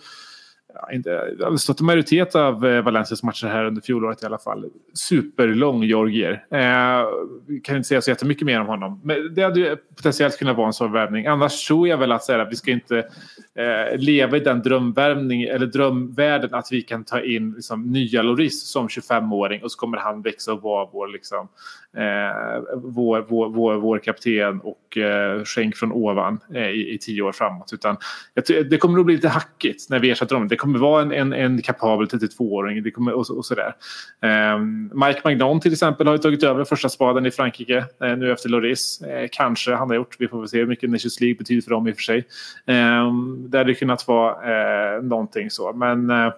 inte, stått en majoritet av eh, Valencias matcher här under fjolåret i alla fall. Superlång Georgier. Eh, kan inte säga så jättemycket mer om honom. Men det hade ju potentiellt kunnat vara en sån värvning. Annars tror jag väl att, här, att vi ska inte eh, leva i den drömvärvning eller drömvärlden att vi kan ta in liksom, nya Loris som 25-åring och så kommer han växa och vara vår, liksom, eh, vår, vår, vår, vår kapten och eh, skänk från ovan eh, i, i tio år framåt. Utan jag, det kommer nog bli lite hackigt när vi ersätter dem. Det kommer vara en, en, en kapabel 32-åring det kommer, och, så- och sådär. Eh, Mike Magnon till exempel har ju tagit över första spaden i Frankrike eh, nu efter Loris. Eh, kanske han har gjort. Vi får väl se hur mycket Nations League betyder för dem i och för sig. Eh, det hade kunnat vara eh, någonting så. Men eh,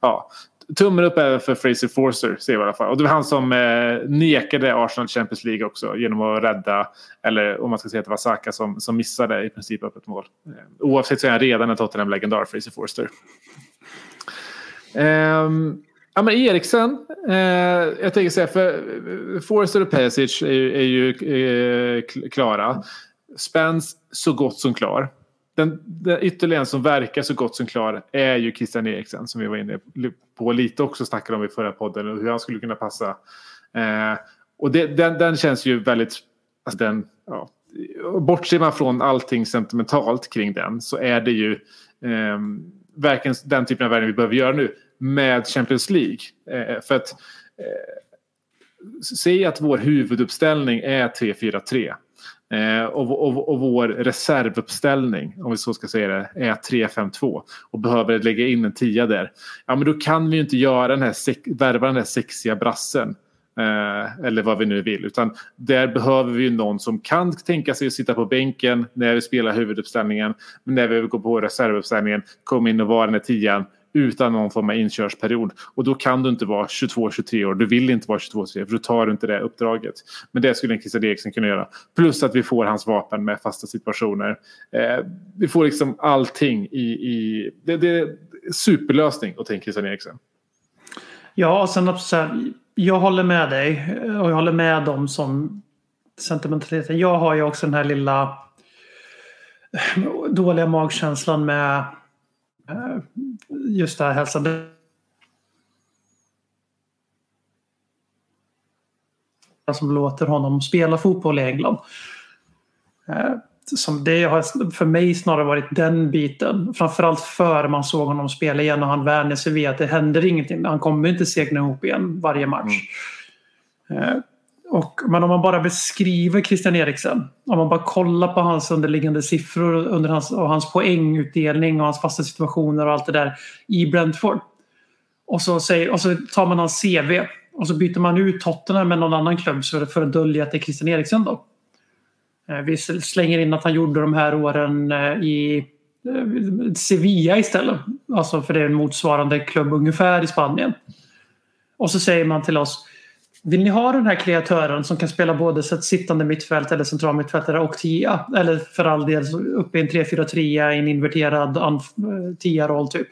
ja, tummen upp även för Fraser Forster ser vi i alla fall. Och det var han som eh, nekade Arsenal Champions League också genom att rädda, eller om man ska säga att det var Saka som, som missade i princip öppet mål. Eh, oavsett så är han redan en Tottenham-legendar, Fraser Forster. Eh, ja, men Eriksen, eh, jag tänker säga för eh, Forster och Pesic är, ju- är ju eh, klara. Spence så gott som klar. Den, den ytterligare en som verkar så gott som klar är ju Christian Eriksen som vi var inne på lite också snackade om i förra podden och hur han skulle kunna passa. Eh, och det, den, den känns ju väldigt, alltså den, ja, bortser man från allting sentimentalt kring den så är det ju eh, verkligen den typen av värvning vi behöver göra nu med Champions League. Eh, för att eh, se att vår huvuduppställning är 3-4-3. Eh, och, och, och vår reservuppställning, om vi så ska säga det, är 3-5-2 och behöver lägga in en tia där. Ja, men då kan vi ju inte göra den här, sex- värva den här sexiga brassen. Eh, eller vad vi nu vill. Utan där behöver vi ju någon som kan tänka sig att sitta på bänken när vi spelar huvuduppställningen. Men när vi går på reservuppställningen, komma in och vara den här tian utan någon form av inkörsperiod. Och då kan du inte vara 22-23 år. Du vill inte vara 22-23 för då tar du inte det uppdraget. Men det skulle en Christer Eriksen kunna göra. Plus att vi får hans vapen med fasta situationer. Eh, vi får liksom allting i... i det, det är superlösning att tänka Christian Eriksen. Ja, och sen också så här, jag håller med dig eh, och jag håller med dem som sentimentaliteten. Jag har ju också den här lilla eh, dåliga magkänslan med eh, just det här hälsande. som låter honom spela fotboll i England. Eh, som det har för mig snarare varit den biten. Framförallt före man såg honom spela igen och han vänjer sig vid att det händer ingenting. Han kommer inte segna ihop igen varje match. Eh, och, men om man bara beskriver Christian Eriksen, om man bara kollar på hans underliggande siffror under hans, och hans poängutdelning och hans fasta situationer och allt det där i Brentford. Och så, säger, och så tar man hans CV och så byter man ut Tottenham med någon annan klubb för, för att dölja att det är Christian Eriksen då. Eh, vi slänger in att han gjorde de här åren eh, i eh, Sevilla istället. Alltså för det är en motsvarande klubb ungefär i Spanien. Och så säger man till oss vill ni ha den här kreatören som kan spela både så sittande mittfält eller central mittfältare och tia? Eller för all del uppe i en 3-4-3 i en inverterad tia-roll typ.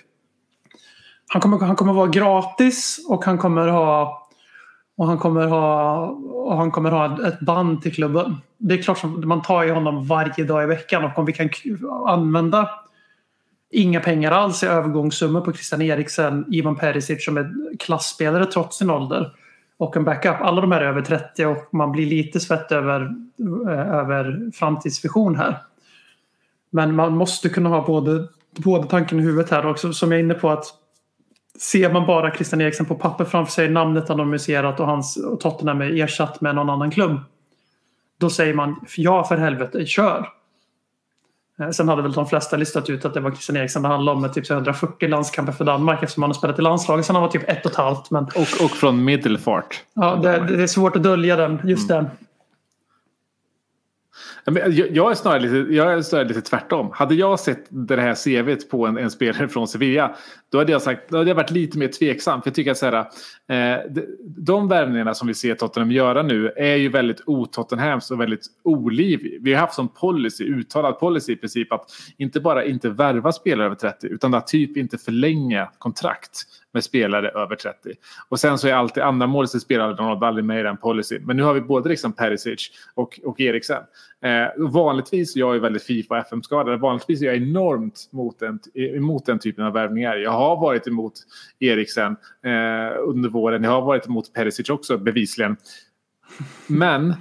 Han kommer, han kommer vara gratis och han kommer ha och han kommer ha, och han kommer ha ett band till klubben. Det är klart som man tar ju honom varje dag i veckan och om vi kan använda inga pengar alls i övergångssummor på Christian Eriksen, Ivan Perisic som är klassspelare trots sin ålder och en backup. Alla de här är över 30 och man blir lite svett över, eh, över framtidsvision här. Men man måste kunna ha både, både tanken i huvudet här också som jag är inne på att ser man bara Christian Eriksen på papper framför sig, namnet anonymiserat och hans och Tottenham är ersatt med någon annan klubb. Då säger man ja för helvete, kör. Eh, Sen hade väl de flesta listat ut att det var Christian Eriksen det handlade om med typ så 140 landskamper för Danmark eftersom han har spelat i landslaget sen han var typ ett och ett halvt. Men Och, och från Middelfart. ja, det, det är svårt att dölja den, just den. Jag, är snarare lite, jag är snarare lite tvärtom. Hade jag sett det här CVt på en, en spelare från Sevilla då hade jag sagt, då hade jag varit lite mer tveksam. För jag tycker att så här, eh, de, de värvningarna som vi ser Tottenham göra nu är ju väldigt otottenhams och väldigt oliv. Vi har haft som policy, uttalad policy i princip att inte bara inte värva spelare över 30 utan att typ inte förlänga kontrakt med spelare över 30. Och sen så är alltid andra målet spelare de har aldrig med i den policyn. Men nu har vi både liksom Perisic och, och Eriksen. Eh, vanligtvis, jag är väldigt Fifa och FM-skadad, vanligtvis är jag enormt mot den, emot den typen av värvningar. Jag har varit emot Eriksen eh, under våren, jag har varit emot Perisic också bevisligen. Men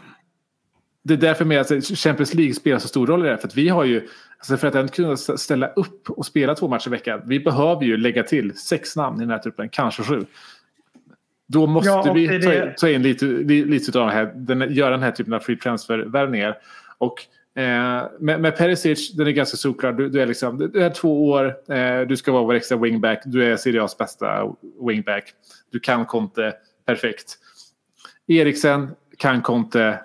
det är därför med att Champions League spelar så stor roll i det här. För att vi har ju, alltså för att ens kunna ställa upp och spela två matcher i veckan, vi behöver ju lägga till sex namn i den här truppen, kanske sju. Då måste Ja, vi ta, det- ta in lite, li- lite av det här, den, göra den här typen av free transfer-värvningar. Och eh, med, med Perisic, den är ganska solklar. Du, du, är liksom, du är två år, eh, du ska vara vår extra wingback, du är Serie A's bästa wingback. Du kan Conte perfekt. Eriksen kan Conte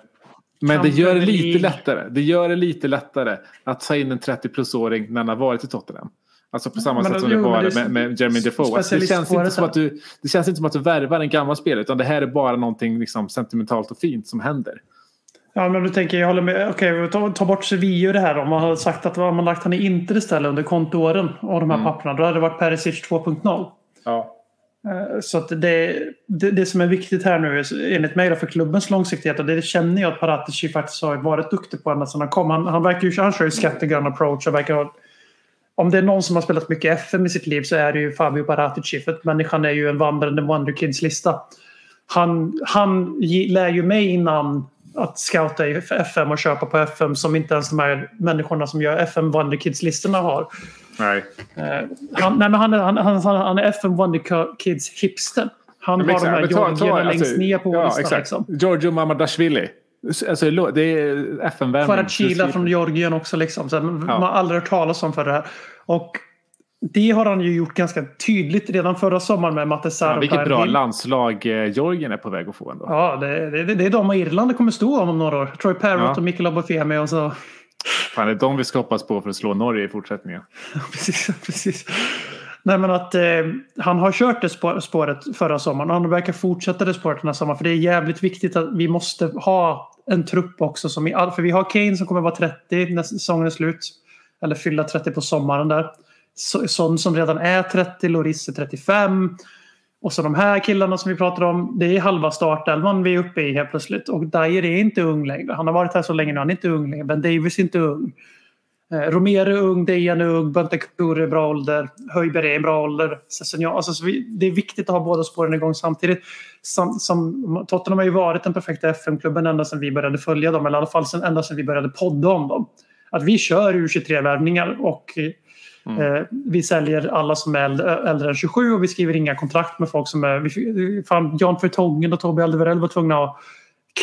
men det gör det lite lättare. Det gör det lite lättare att ta in en 30-plussåring när han har varit i Tottenham. Alltså på samma Men sätt som jo, det var med, med Jeremy Defoe. Alltså det, känns inte som att du, det känns inte som att du värvar en gammal spelare utan det här är bara någonting liksom sentimentalt och fint som händer. Ja, men du tänker, jag håller med. Okej, ta, ta bort Sevilla det här. Om man hade sagt att man lagt han i Inter istället under kontoåren och de här papperna, då hade det varit Perisic 2.0. Ja. Eh, så att det, det, det som är viktigt här nu enligt mig för klubbens långsiktighet och det känner jag att Paratici faktiskt har varit duktig på ända sedan han kom. Han, han, verkar ju, han kör ju scattergun approach och verkar ha om det är någon som har spelat mycket FM i sitt liv så är det ju Fabio Paratici. För att människan är ju en vandrande Wonder Kids-lista. Han, han lär ju mig innan att scouta i FM och köpa på FM som inte ens de här människorna som gör FM Wonder Kids-listorna har. Nej. Eh, han, nej, men han, han, han, han är FM Wonder Kids hipster. Han har de här georgierna längst ner på ja, listan. exakt. Liksom. Giorgio Mamadashvili. Alltså, det är FN-värvning. Farachila från Georgien också. Liksom. Så Man har aldrig hört talas om för det här. Och det har han ju gjort ganska tydligt redan förra sommaren med Matte Ja, vilket bra landslag eh, Georgien är på väg att få ändå. Ja, det, det, det är de och Irland det kommer stå om om några år. Troy Parrott Ja. och Mikael Obafemi och så. Fan, det är de vi ska hoppas på för att slå Norge i fortsättningen. (laughs) precis, precis. Nej men att eh, han har kört det spår, spåret förra sommaren och han verkar fortsätta det spåret den här sommaren. För det är jävligt viktigt att vi måste ha en trupp också. Som i all, för vi har Kane som kommer vara 30 när säsongen är slut. Eller fylla 30 på sommaren där. Så- Son som redan är 30, Loris är 35. Och så de här killarna som vi pratar om, det är halva startelvan vi är uppe i helt plötsligt. Och Dyer är inte ung längre. Han har varit här så länge nu, han är inte ung längre. Ben Davis är inte ung. Eh, Romero är ung, Dejan är ung, Bentancur är bra ålder, Höjberg är i bra ålder. Sessignon- Alltså, så vi, det är viktigt att ha båda spåren igång samtidigt. Som, som, Tottenham har ju varit den perfekta FM-klubben ända sedan vi började följa dem, eller i alla fall sen, ända sedan vi började podda om dem. att vi kör U23-värvningar och eh, vi säljer alla som är äldre, äldre än 27 och vi skriver inga kontrakt med folk som är... Vi, fan, Jan Fertongen och Tobbe Alderweireld var tvungna att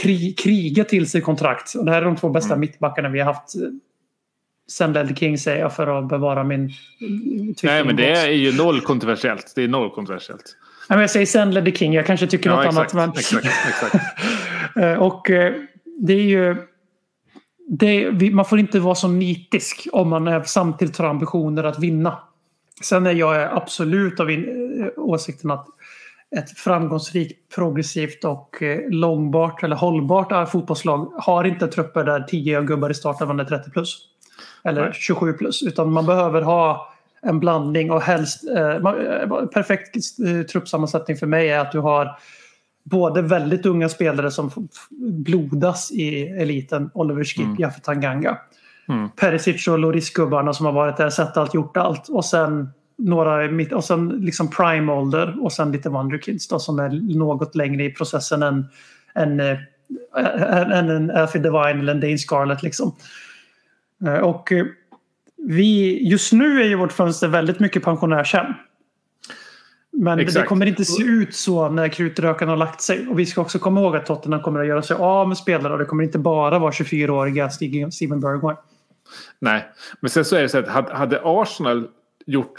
kri, kriga till sig kontrakt. Och det här är de två bästa mittbackarna vi har haft eh, sen Ledley King säger jag för att bevara min eh, Nej, men det är ju noll kontroversiellt. Det är noll kontroversiellt. Nej, men jag säger sen Ledley King. Jag kanske tycker Ja, något exakt, annat. Men... exakt, exakt. (laughs) Och det är ju... Det, man får inte vara så nitisk om man är, samtidigt har ambitioner att vinna. Sen är jag absolut av in, eh, åsikten att ett framgångsrikt, progressivt och eh, långbart eller hållbart eh, fotbollslag har inte trupper där 10 gubbar i starten är 30 plus. Eller Nej. 27 plus. Utan man behöver ha en blandning och helst... Eh, eh, perfekt eh, truppsammansättning för mig är att du har både väldigt unga spelare som blodas i eliten. Oliver Skip, Mm. Jaffe Tanganga. Mm. Perisic och Loris-gubbarna som har varit där, sett allt, gjort allt. Och sen några mitt, och sen liksom prime-ålder och sen lite wonderkids då, som är något längre i processen än, än, eh, än, än en Alfie Devine eller en Dane Scarlett. Liksom. Eh, Och eh, vi, just nu är ju vårt fönster väldigt mycket pensionärshem. Men det Exakt. kommer inte se ut så när krutröken har lagt sig. Och vi ska också komma ihåg att Tottenham kommer att göra sig av med spelare och det kommer inte bara vara 24-åriga Stig- Steven Bergwijn. Nej, men sen så är det så att hade Arsenal gjort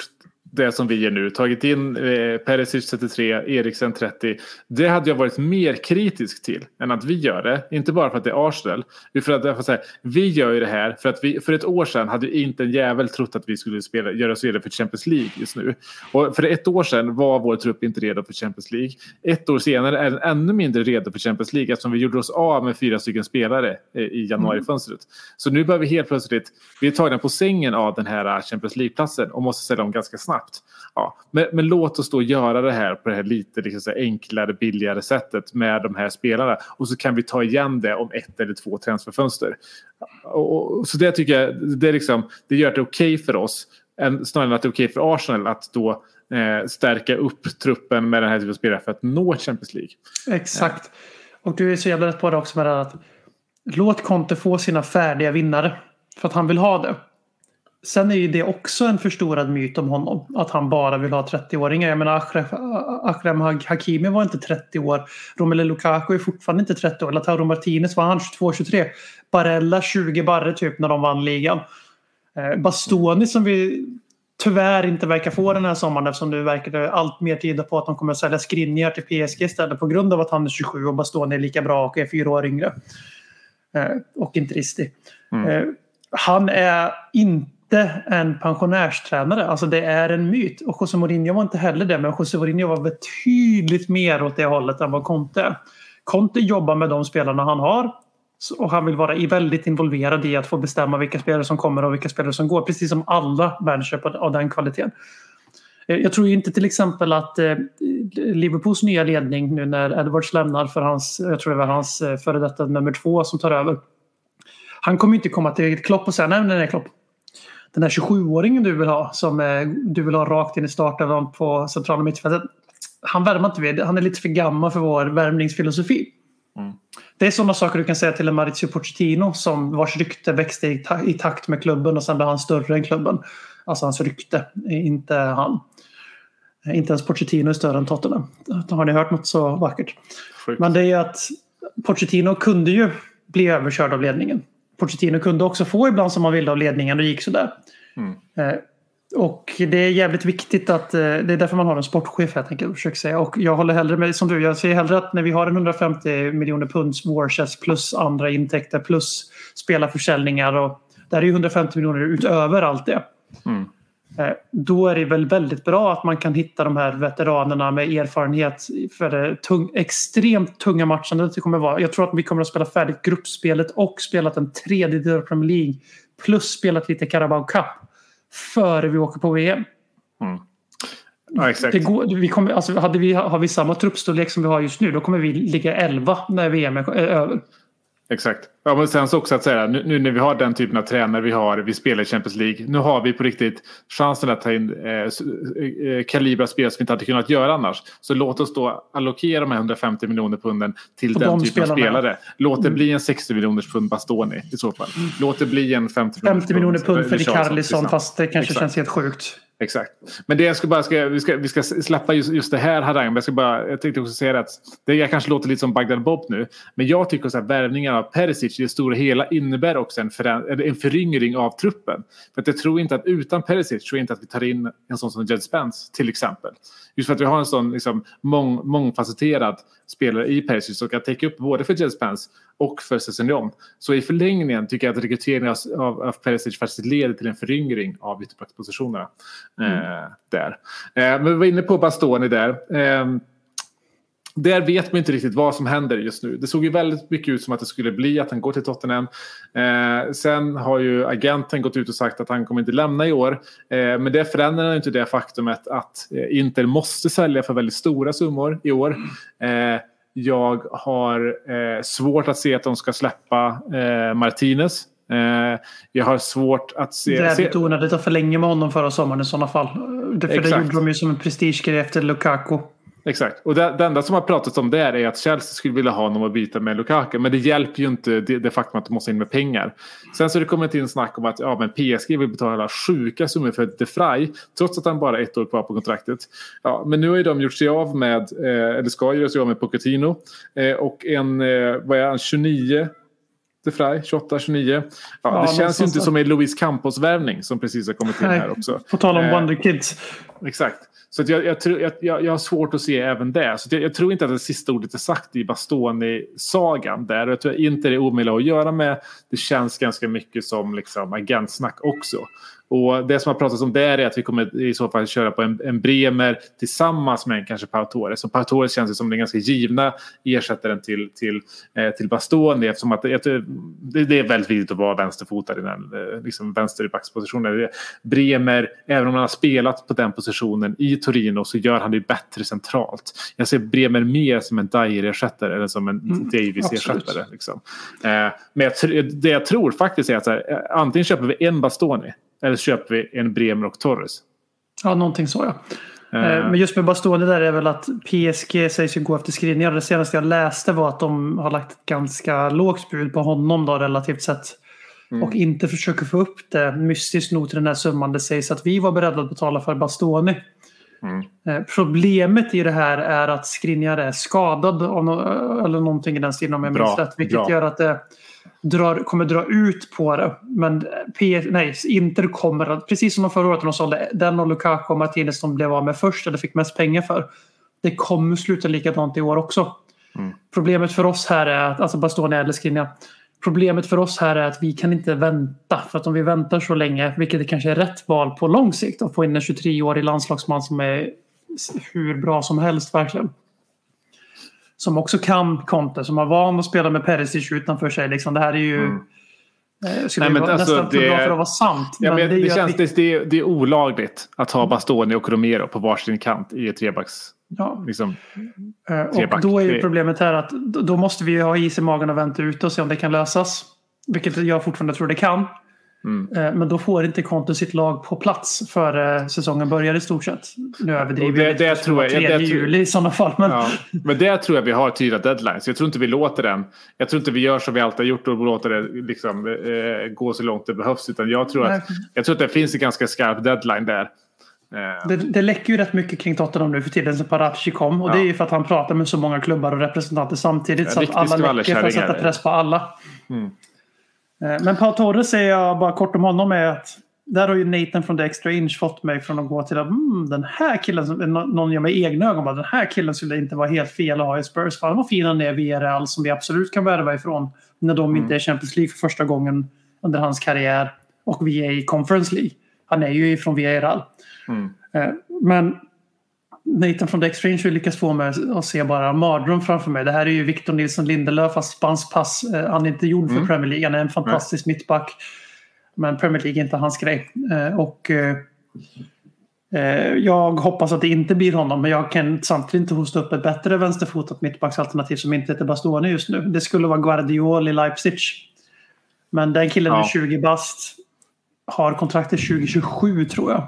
det som vi gör nu, tagit in eh, Perisic 33, Eriksen 30. Det hade jag varit mer kritisk till än att vi gör det. Inte bara för att det är Arsenal. för att jag får säga, vi gör ju det här för att vi för ett år sedan hade inte en jävel trott att vi skulle spela, göra oss redo för Champions League just nu. Och för ett år sedan var vår trupp inte redo för Champions League. Ett år senare är den ännu mindre redo för Champions League eftersom vi gjorde oss av med fyra stycken spelare eh, i januarifönstret. Så nu behöver vi helt plötsligt, vi är tagna på sängen av den här Champions League-platsen och måste ställa om ganska snabbt. Ja, men, men låt oss då göra det här på det här lite liksom så här enklare, billigare sättet med de här spelarna. Och så kan vi ta igen det om ett eller två transferfönster. Och, och, så det tycker jag, det, är liksom, det gör det okej för oss. Än, snarare än att det är okej för Arsenal att då eh, stärka upp truppen med den här typen av spelare för att nå Champions League. Exakt. Och du är så jävla rätt på det också med det här att låt Conte få sina färdiga vinnare. För att han vill ha det. Sen är ju det också en förstorad myt om honom. Att han bara vill ha 30-åringar. Jag menar Achrem Hakimi var inte 30 år. Romelu Lukaku är fortfarande inte 30 år. Lautaro Martinez var han 22-23. Barella 20 barre typ när de vann ligan. Eh, Bastoni som vi tyvärr inte verkar få den här sommaren eftersom det verkar allt mer tyda på att de kommer att sälja Skriniar till PSG istället på grund av att han är 27 och Bastoni är lika bra och är fyra år yngre. Eh, och inte ristig. Eh, han är inte inte en pensionärstränare. Alltså det är en myt. Och José Mourinho var inte heller det. Men José Mourinho var betydligt mer åt det hållet än vad Conte är. Conte jobbar med de spelarna han har. Och han vill vara väldigt involverad i att få bestämma vilka spelare som kommer och vilka spelare som går. Precis som alla manager av den kvaliteten. Eh, jag tror ju inte till exempel att eh, Liverpools nya ledning nu när Edwards lämnar för hans, jag tror det var hans eh, före detta nummer två som tar över. Han kommer inte komma till Klopp och säga nej, nej, nej Klopp. Den här 27-åringen du vill ha som eh, du vill ha rakt in i starten på centrala mittfältet. Han värmer inte vid. Han är lite för gammal för vår värvningsfilosofi. Det är sådana saker du kan säga till en Maurizio Pochettino som vars rykte växte i, ta- i takt med klubben och sen blev han större än klubben. Alltså hans rykte, inte han. Inte ens Pochettino är större än Tottenham. Har ni hört något så vackert? Sjukt. Men det är att Pochettino kunde ju bli överkörd av ledningen. Pochettino kunde också få ibland som han ville av ledningen och gick sådär. Eh, och det är jävligt viktigt att eh, det är därför man har en sportchef helt enkelt. Försöker säga. Och jag håller hellre med som du. Jag säger hellre att när vi har en 150 miljoner punds warchest plus andra intäkter plus spelarförsäljningar och där är ju 150 miljoner utöver allt det. Eh, Då är det väl väldigt bra att man kan hitta de här veteranerna med erfarenhet för det tung, extremt tunga matchen. Det kommer vara. Jag tror att vi kommer att spela färdigt gruppspelet och spelat en tredjedel av Premier League plus spelat lite Carabao Cup före vi åker på VM. Ja, exakt. Det går, vi kommer, alltså, hade vi, har vi samma truppstorlek som vi har just nu då kommer vi ligga 11 när VM är över. Exakt. Ja, men sen så också att säga nu, nu när vi har den typen av tränare vi har, vi spelar i Champions League. Nu har vi på riktigt chansen att ta in eh, eh, kalibra spel som vi inte hade kunnat göra annars. Så låt oss då allokera de här 150 miljoner punden till På den de typen av spelarna. spelare. Låt det bli en 60 miljoners pund Bastoni i så fall. Låt det bli en 50 50 miljoner pund för Richarlison fast det kanske Exakt. känns helt sjukt. Exakt. Men det jag ska bara, ska, vi, ska, vi ska släppa just, just det här harangen. Men jag, ska bara, jag tänkte också säga att det jag kanske låter lite som Bagdad Bob nu. Men jag tycker att värvningen av Perisic i det stora hela innebär också en, förä- en föryngring av truppen. För att jag tror inte att utan Perisic tror jag inte att vi tar in en sån som Jed Spence till exempel. Just för att vi har en sån liksom, mång, mångfacetterad spelare i Perisic som kan täcka upp både för Jed Spence och för Sessignon. Så i förlängningen tycker jag att rekryteringen av, av, av Perisic faktiskt leder till en föryngring av ytterbackspositionerna. Mm. Eh, där. Eh, men vi var inne på Bastoni där. Eh, där vet man inte riktigt vad som händer just nu. Det såg ju väldigt mycket ut som att det skulle bli att han går till Tottenham. Eh, sen har ju agenten gått ut och sagt att han kommer inte lämna i år. Eh, men det förändrar inte det faktumet att eh, Inter måste sälja för väldigt stora summor i år. Eh, jag har eh, svårt att se att de ska släppa eh, Martinez. Eh, jag har svårt att se... Det är lite onödigt att förlänga med honom förra sommaren i sådana fall. För det gjorde de ju som en prestigegrej efter Lukaku. Exakt. Och det, det enda som har pratats om där är att Chelsea skulle vilja ha honom att byta med Lukaku. Men det hjälper ju inte det, det faktum att de måste in med pengar. Sen så har det kommit in snack om att ja, men PSG vill betala sjuka summor för De Vrij. Trots att han bara har ett år kvar på kontraktet. Ja, men nu har ju de gjort sig av med, eh, eller ska göra sig av med Pochettino. Eh, och en, eh, vad är han, 29? De Vrij, 28, 29. Ja, Ja, det känns ju inte som en Luis Campos-värvning som precis har kommit in Nej. här också. På tal om Eh, Wonder Kids. Exakt. Så att jag, jag, tror, jag, jag, jag har svårt att se även det. Så jag, jag tror inte att det sista ordet är sagt i Bastoni-sagan där. Jag tror inte det är omöjligt att göra med. Det känns ganska mycket som liksom agentsnack också. Och det som har pratats om där är att vi kommer i så fall köra på en, en Bremer tillsammans med en kanske Pau Torres. Och Pau Torres känns ju som den ganska givna ersättaren till, till, eh, till Bastoni eftersom att det, det är väldigt viktigt att vara vänsterfotad i den eh, liksom vänster i backspositionen. Bremer, även om han har spelat på den positionen i Torino så gör han det bättre centralt. Jag ser Bremer mer som en Dyer-ersättare eller som en Davis-ersättare. Liksom. Eh, men jag, det jag tror faktiskt är att så här, eh, antingen köper vi en Bastoni eller så köper vi en Bremer och Torres. Ja, någonting så ja. Eh, Eh, Men just med Bastoni där är väl att PSG sägs ju gå efter skrivningar. Det senaste jag läste var att de har lagt ett ganska lågt bud på honom då relativt sett. Och inte försöker få upp det mystiskt nog till den här summan. Det sägs att vi var beredda att betala för Bastoni. Eh, Problemet i det här är att Skriniar är skadad eller någonting i den stilen om jag minns rätt. Vilket bra. gör att det drar, kommer dra ut på det. Men P, nej, Inter kommer precis som de förra året när de sålde den och Lukaku och Martinez som blev av med först eller fick mest pengar för. Det kommer sluta likadant i år också. Problemet för oss här är att, alltså Bastoni eller Skriniar. Problemet för oss här är att vi kan inte vänta. För att om vi väntar så länge, vilket det kanske är rätt val på lång sikt, att få in en 23-årig landslagsman som är hur bra som helst verkligen. Som också kan Conte, som har van att spela med Perisic utanför sig. Liksom, det här är ju... Eh, skulle Nej, men alltså, nästan för det- bra för att vara sant. Ja, men det det, känns, att det, är- det är olagligt att ha Bastoni och Romero på varsin kant i ett trebacks... ja, Liksom, eh, och då är ju Det- problemet här att då måste vi ha is i magen och vänta ut och se om det kan lösas. Vilket jag fortfarande tror det kan. Mm. Eh, Men då får inte Conte sitt lag på plats före säsongen börjar i stort sett. Nu överdriver det- jag det det tror jag- 3 det tror- juli i sådana fall. Men ja. Men där tror jag vi har tydliga deadlines. Jag tror inte vi låter den. Jag tror inte vi gör som vi alltid har gjort och låter det liksom, eh, gå så långt det behövs. Utan jag tror, Nej. att, jag tror att det finns en ganska skarp deadline där. Eh, Det, det läcker ju rätt mycket kring Tottenham nu för tiden sen Parachi kom. Och Ja. det är ju för att han pratar med så många klubbar och representanter samtidigt. Så att alla läcker för att sätta press på alla. Mm. Eh, Men Pau Torres säger jag bara kort om honom är att där har ju Nathan från The Extra Inch fått mig från att gå till att mm, den här killen, som- nå- någon gör med egna ögon bara, den här killen skulle inte vara helt fel att ha i Spurs. För han var fin han är via Real som vi absolut kan värva ifrån när de Mm. inte är Champions League för första gången under hans karriär och vi är i Conference League. Han är ju ifrån Villarreal. Mm. Eh, Men Nathan från The Exchange har lyckats få mig att se bara en mardröm framför mig. Det här är ju Victor Nilsson Lindelöf fast spansk pass. Eh, Han är inte gjord för Premier League. Han är en fantastisk mittback. Men Premier League är inte hans grej. Eh, Och Jag hoppas att det inte blir honom, men jag kan samtidigt inte hosta upp ett bättre vänsterfotat mittbacksalternativ som inte heter Bastoni just nu. Det skulle vara Guardiol i Leipzig. Men den killen är Ja. 20 bast. Har kontraktet 2027 tror jag.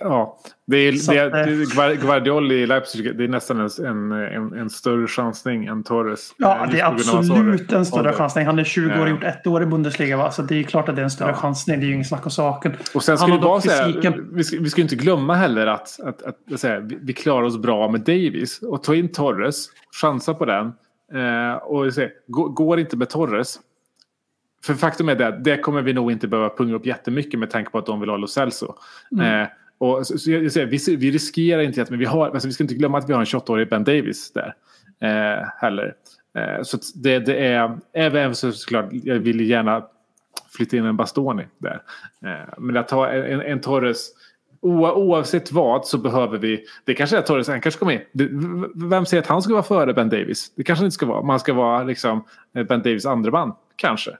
Ja, det är, Så det, att, eh, Guardiol i Leipzig det är nästan en, en, en större chansning än Torres. Ja, Eh, det är hans absolut en större chansning. Han är 20 år och Ja. gjort ett år i Bundesliga. Va? Så det är klart att det är en större Ja. chansning. Det är ju inget snack om saken. Och sen ska vi bara säga, vi ska, vi ska inte glömma heller att, att, att, att säga, vi, klarar oss bra med Davis. Och ta in Torres, chansa på den. Eh, och se, gå- går inte med Torres. För faktum är det det kommer vi nog inte behöva punga upp jättemycket med tanke på att de vill ha Lo Celso. Mm. Eh, och så, så jag, jag vi, vi riskerar inte att men vi har, alltså vi ska inte glömma att vi har en 28-årig Ben Davis där. Eh, heller. Eh, så det, det är, även så såklart, jag vill gärna flytta in en Bastoni där. Eh, men att ta en, en Torres, oavsett vad så behöver vi, det kanske är Torres, han kanske kommer in. Vem säger att han ska vara före Ben Davis? Det kanske inte ska vara, man ska vara liksom eh, Ben Davis andra band, kanske.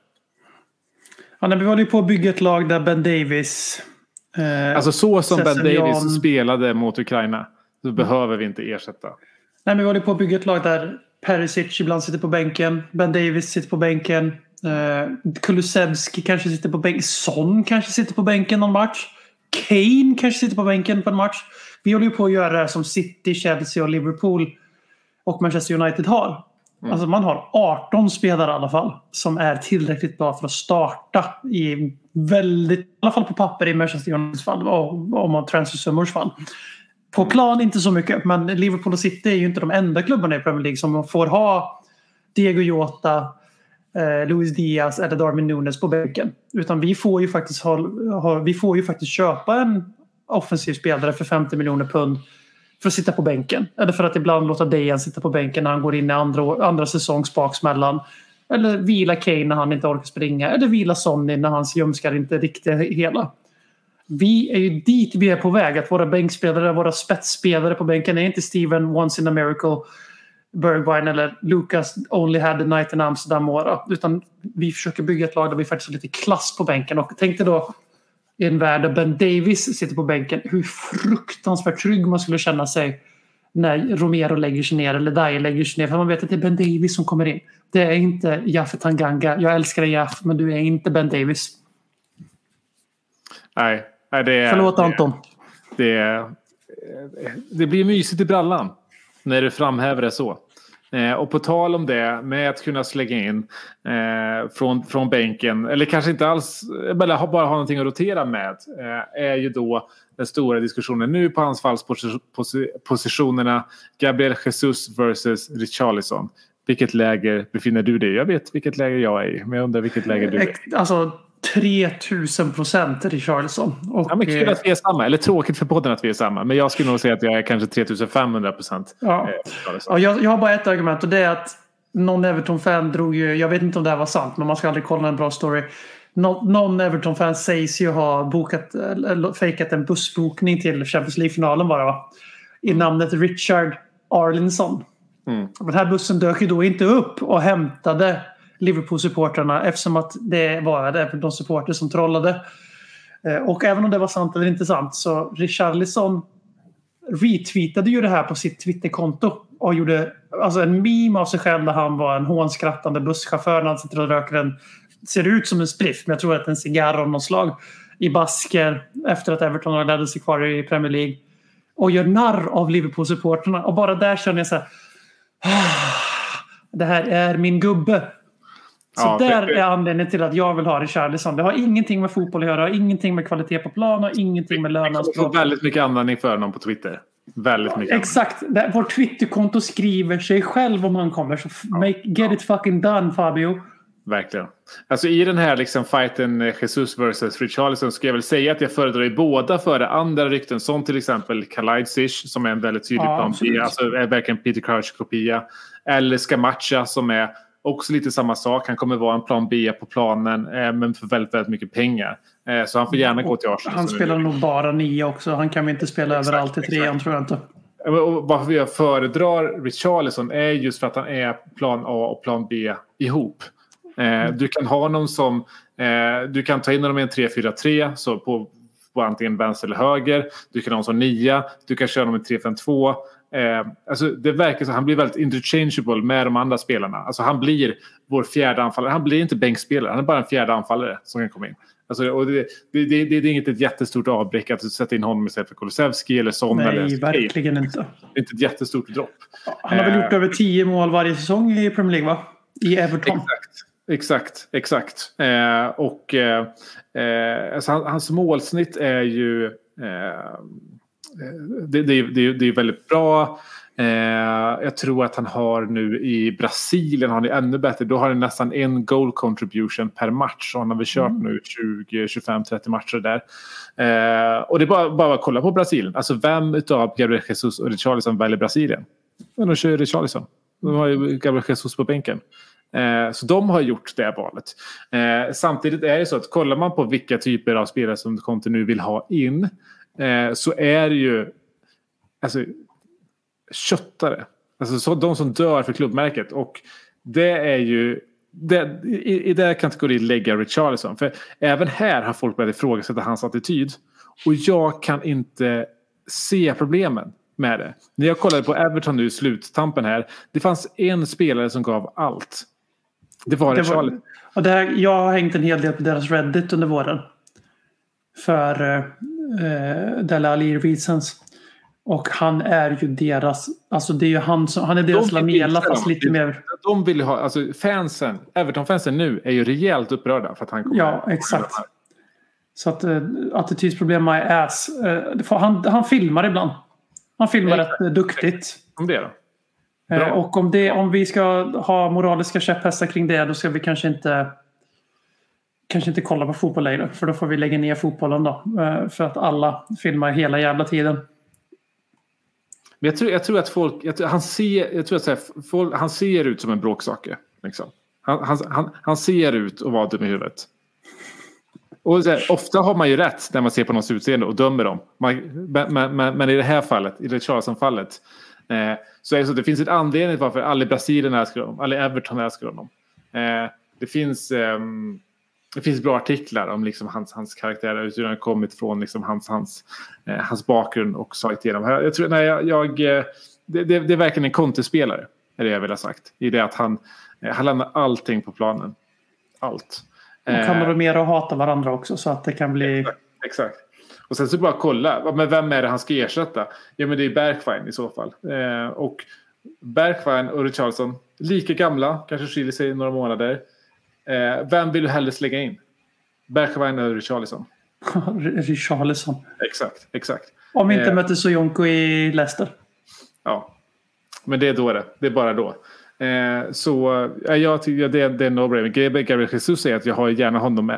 Ja, vi håller ju på att bygga ett lag där Ben Davis... Eh, Alltså så som Ben Davis spelade mot Ukraina så behöver vi inte ersätta. Nej, men vi håller på att bygga ett lag där Perisic ibland sitter på bänken. Ben Davis sitter på bänken. Eh, Kulusevski kanske sitter på bänken. Son kanske sitter på bänken någon match. Kane kanske sitter på bänken på en match. Vi håller ju på att göra det här som City, Chelsea och Liverpool och Manchester United har. Alltså man har 18 spelare i alla fall som är tillräckligt bra för att starta i väldigt, i alla fall på papper i Manchester Uniteds fall och om man transfersummors fall. På plan inte så mycket, men Liverpool och City är ju inte de enda klubbarna i Premier League som får ha Diego Jota, eh, Luis Diaz eller Darwin Nunes på bänken. Utan vi får ju faktiskt, ha, ha, vi får ju faktiskt köpa en offensiv spelare för 50 miljoner pund för att sitta på bänken. Eller för att ibland låta Dejan sitta på bänken när han går in i andra, andra säsongs baksmällan. Eller vila Kane när han inte orkar springa. Eller vila Sonny när hans ljumskar inte är riktigt hela. Vi är ju dit vi är på väg. Att våra bänkspelare, våra spetsspelare på bänken är inte Steven Once in a Miracle, Bergwijn eller Lucas Only had a night in Amsterdam Mora. Utan vi försöker bygga ett lag där vi faktiskt har lite klass på bänken. Och tänk dig då i en värld där Ben Davis sitter på bänken. Hur fruktansvärt trygg man skulle känna sig när Romero lägger sig ner eller Dyer lägger sig ner. För man vet att det är Ben Davis som kommer in. Det är inte Jaffe Tanganga. Jag älskar dig Jaff, men du är inte Ben Davis. Nej, nej det är... Förlåt det- Anton. Det, är- det blir mysigt i brallan när du framhäver det så. Eh, och på tal om det med att kunna slänga in eh, från, från bänken eller kanske inte alls eller bara ha någonting att rotera med eh, är ju då den stora diskussionen nu på anfallspositionerna Gabriel Jesus versus Richarlison. Vilket läger befinner du dig i? Jag vet vilket läger jag är i, men jag undrar vilket läger du är i. Alltså 3000 procent Richarlison. Och, Ja, men kul eh, att vi är samma. Eller tråkigt för podden att vi är samma. Men jag skulle nog säga att jag är kanske 3500 procent. Ja. Ja, jag, jag har bara ett argument och det är att någon Everton-fan drog ju, jag vet inte om det här var sant men man ska aldrig kolla en bra story. Nå, någon Everton-fan sägs ju ha bokat, eller fejkat en bussbokning till Champions League-finalen bara va? I namnet Richard Arlinson. Mm. Den här bussen dök ju då inte upp och hämtade Liverpool-supportrarna eftersom att det var de Everton-supporter som trollade. Eh, och även om det var sant eller inte sant så Richarlison retweetade ju det här på sitt Twitterkonto och gjorde alltså en meme av sig själv där han var en hånskrattande busschaufför när han sitter och röker en, ser ut som en spliff, men jag tror att det är en cigarr av något slag, i basker efter att Everton har räddat sig kvar i Premier League. Och gör narr av Liverpool-supporterna. Och bara där känner jag så här. "Ah, Det här är min gubbe. Så Ja, där det- är anledningen till att jag vill ha Richarlison. Det har ingenting med fotboll att göra, har ingenting med kvalitet på plan och ingenting med Jag kommer få löneanspråk. väldigt mycket användning för honom på Twitter. Väldigt mycket. Exakt. Vårt Twitterkonto skriver sig själv om han kommer. Så make, get it fucking done Fabio. Verkligen. Alltså i den här liksom fighten eh, Jesus versus Richarlison ska jag väl säga att jag föredrar båda före andra rykten som till exempel Kalajdzic som är en väldigt tydlig Ja, plan B. Alltså är verkligen Peter Crouch-kopia. Eller Scamacca som är också lite samma sak. Han kommer vara en plan B på planen eh, men för väldigt, väldigt mycket pengar. Eh, så han får gärna gå till Arsenal. Han spelar nog bara nio också. Han kan väl inte spela Exakt, överallt i trean tror jag inte. Och varför jag föredrar Richarlison är just för att han är plan A och plan B ihop. Eh, du kan ha honom som... Eh, du kan ta in honom i en 3-4-3 så på, på antingen vänster eller höger. Du kan ha honom som nia. Du kan köra honom i 3-5-2. Eh, alltså det verkar som han blir väldigt interchangeable med de andra spelarna. Alltså han blir vår fjärde anfallare. Han blir inte bänkspelare. Han är bara en fjärde anfallare som kan komma in. Alltså, och det, det, det, det är inget ett jättestort avbräck att sätta in honom istället för Kulusevski eller Son. eller Nej, verkligen inte. Det är inte ett jättestort dropp. Han har väl Eh. gjort över 10 mål varje säsong i Premier League, va? I Everton. Exakt, exakt, exakt. Eh, och eh, eh, alltså han, hans målsnitt är ju... Eh, det, det, det, det är väldigt bra. Eh, jag tror att han har nu i Brasilien har han ännu bättre. Då har han nästan en goal contribution per match. Så han har väl kört nu 20, 25, 30 matcher där. Eh, och det är bara, bara att kolla på Brasilien. Alltså vem utav Gabriel Jesus och Richarlison väljer Brasilien? Men de kör Richarlison. De har ju Gabriel Jesus på bänken. Eh, så de har gjort det valet. Eh, samtidigt är det så att kollar man på vilka typer av spelare som Conte nu vill ha in eh, så är det ju alltså, köttare. Alltså så, de som dör för klubbmärket. Och det är ju det, i, I den kategorin lägga Richarlison. För även här har folk börjat ifrågasätta hans attityd. Och jag kan inte se problemen med det. När jag kollade på Everton nu i sluttampen här. Det fanns en spelare som gav allt. Det var Richarlison. och det här, jag har hängt en hel del på deras Reddit under våren. För eh, Dele Alli Reasons. Och han är ju deras... Alltså det är ju han som... Han är deras De Lamela fast lite mer... De vill ha, alltså fansen, Everton-fansen nu är ju rejält upprörda för att han kommer. Ja, exakt. Så att eh, attitydsproblem my ass. Eh, han, han filmar ibland. Han filmar Exakt. rätt duktigt. Om det då? Eh, Bra. och om, det, om vi ska ha moraliska käpphästar kring det då ska vi kanske inte kanske inte kolla på fotboll längre. För då får vi lägga ner fotbollen då. Eh, för att alla filmar hela jävla tiden. Men jag tror, jag tror att folk, jag tror, han, ser, jag tror att här, folk, han ser ut som en bråksake. Liksom. Han, han, han, han ser ut att vara dum i huvudet. Och så här, ofta har man ju rätt när man ser på någons utseende och dömer dem. Man, men, men, men, men i det här fallet, i Richarlison-fallet, eh, så är det så att det finns en anledning varför alla i Brasilien älskar honom, alla i Everton älskar honom. Eh, det finns... ehm, det finns bra artiklar om liksom hans, hans karaktär, hur han kommit från liksom hans, hans, eh, hans bakgrund och slagit igenom. Jag, tror, nej, jag, jag, eh, det, det, det är verkligen en kontespelare, är det jag vill ha sagt. I det att han, eh, han lämnar allting på planen. Allt. De kan Eh, vara mer och hata varandra också så att det kan bli... Exakt, Exakt. Och sen så bara kolla, men vem är det han ska ersätta? Ja men det är Bergwijn i så fall. Eh, och Bergwijn och Richarlison, lika gamla, kanske skiljer sig några månader. Eh, vem vill du hellre slänga in? Bergwijn eller Richarlison? (laughs) Richarlison. Exakt, exakt. Om inte Eh. mötte Soyonko i Leicester. Ja. Men det är då det. Det är bara då. Eh, så eh, jag tycker ja, det, det är en no-brainer. Gabriel Jesus säger att jag har gärna honom eh,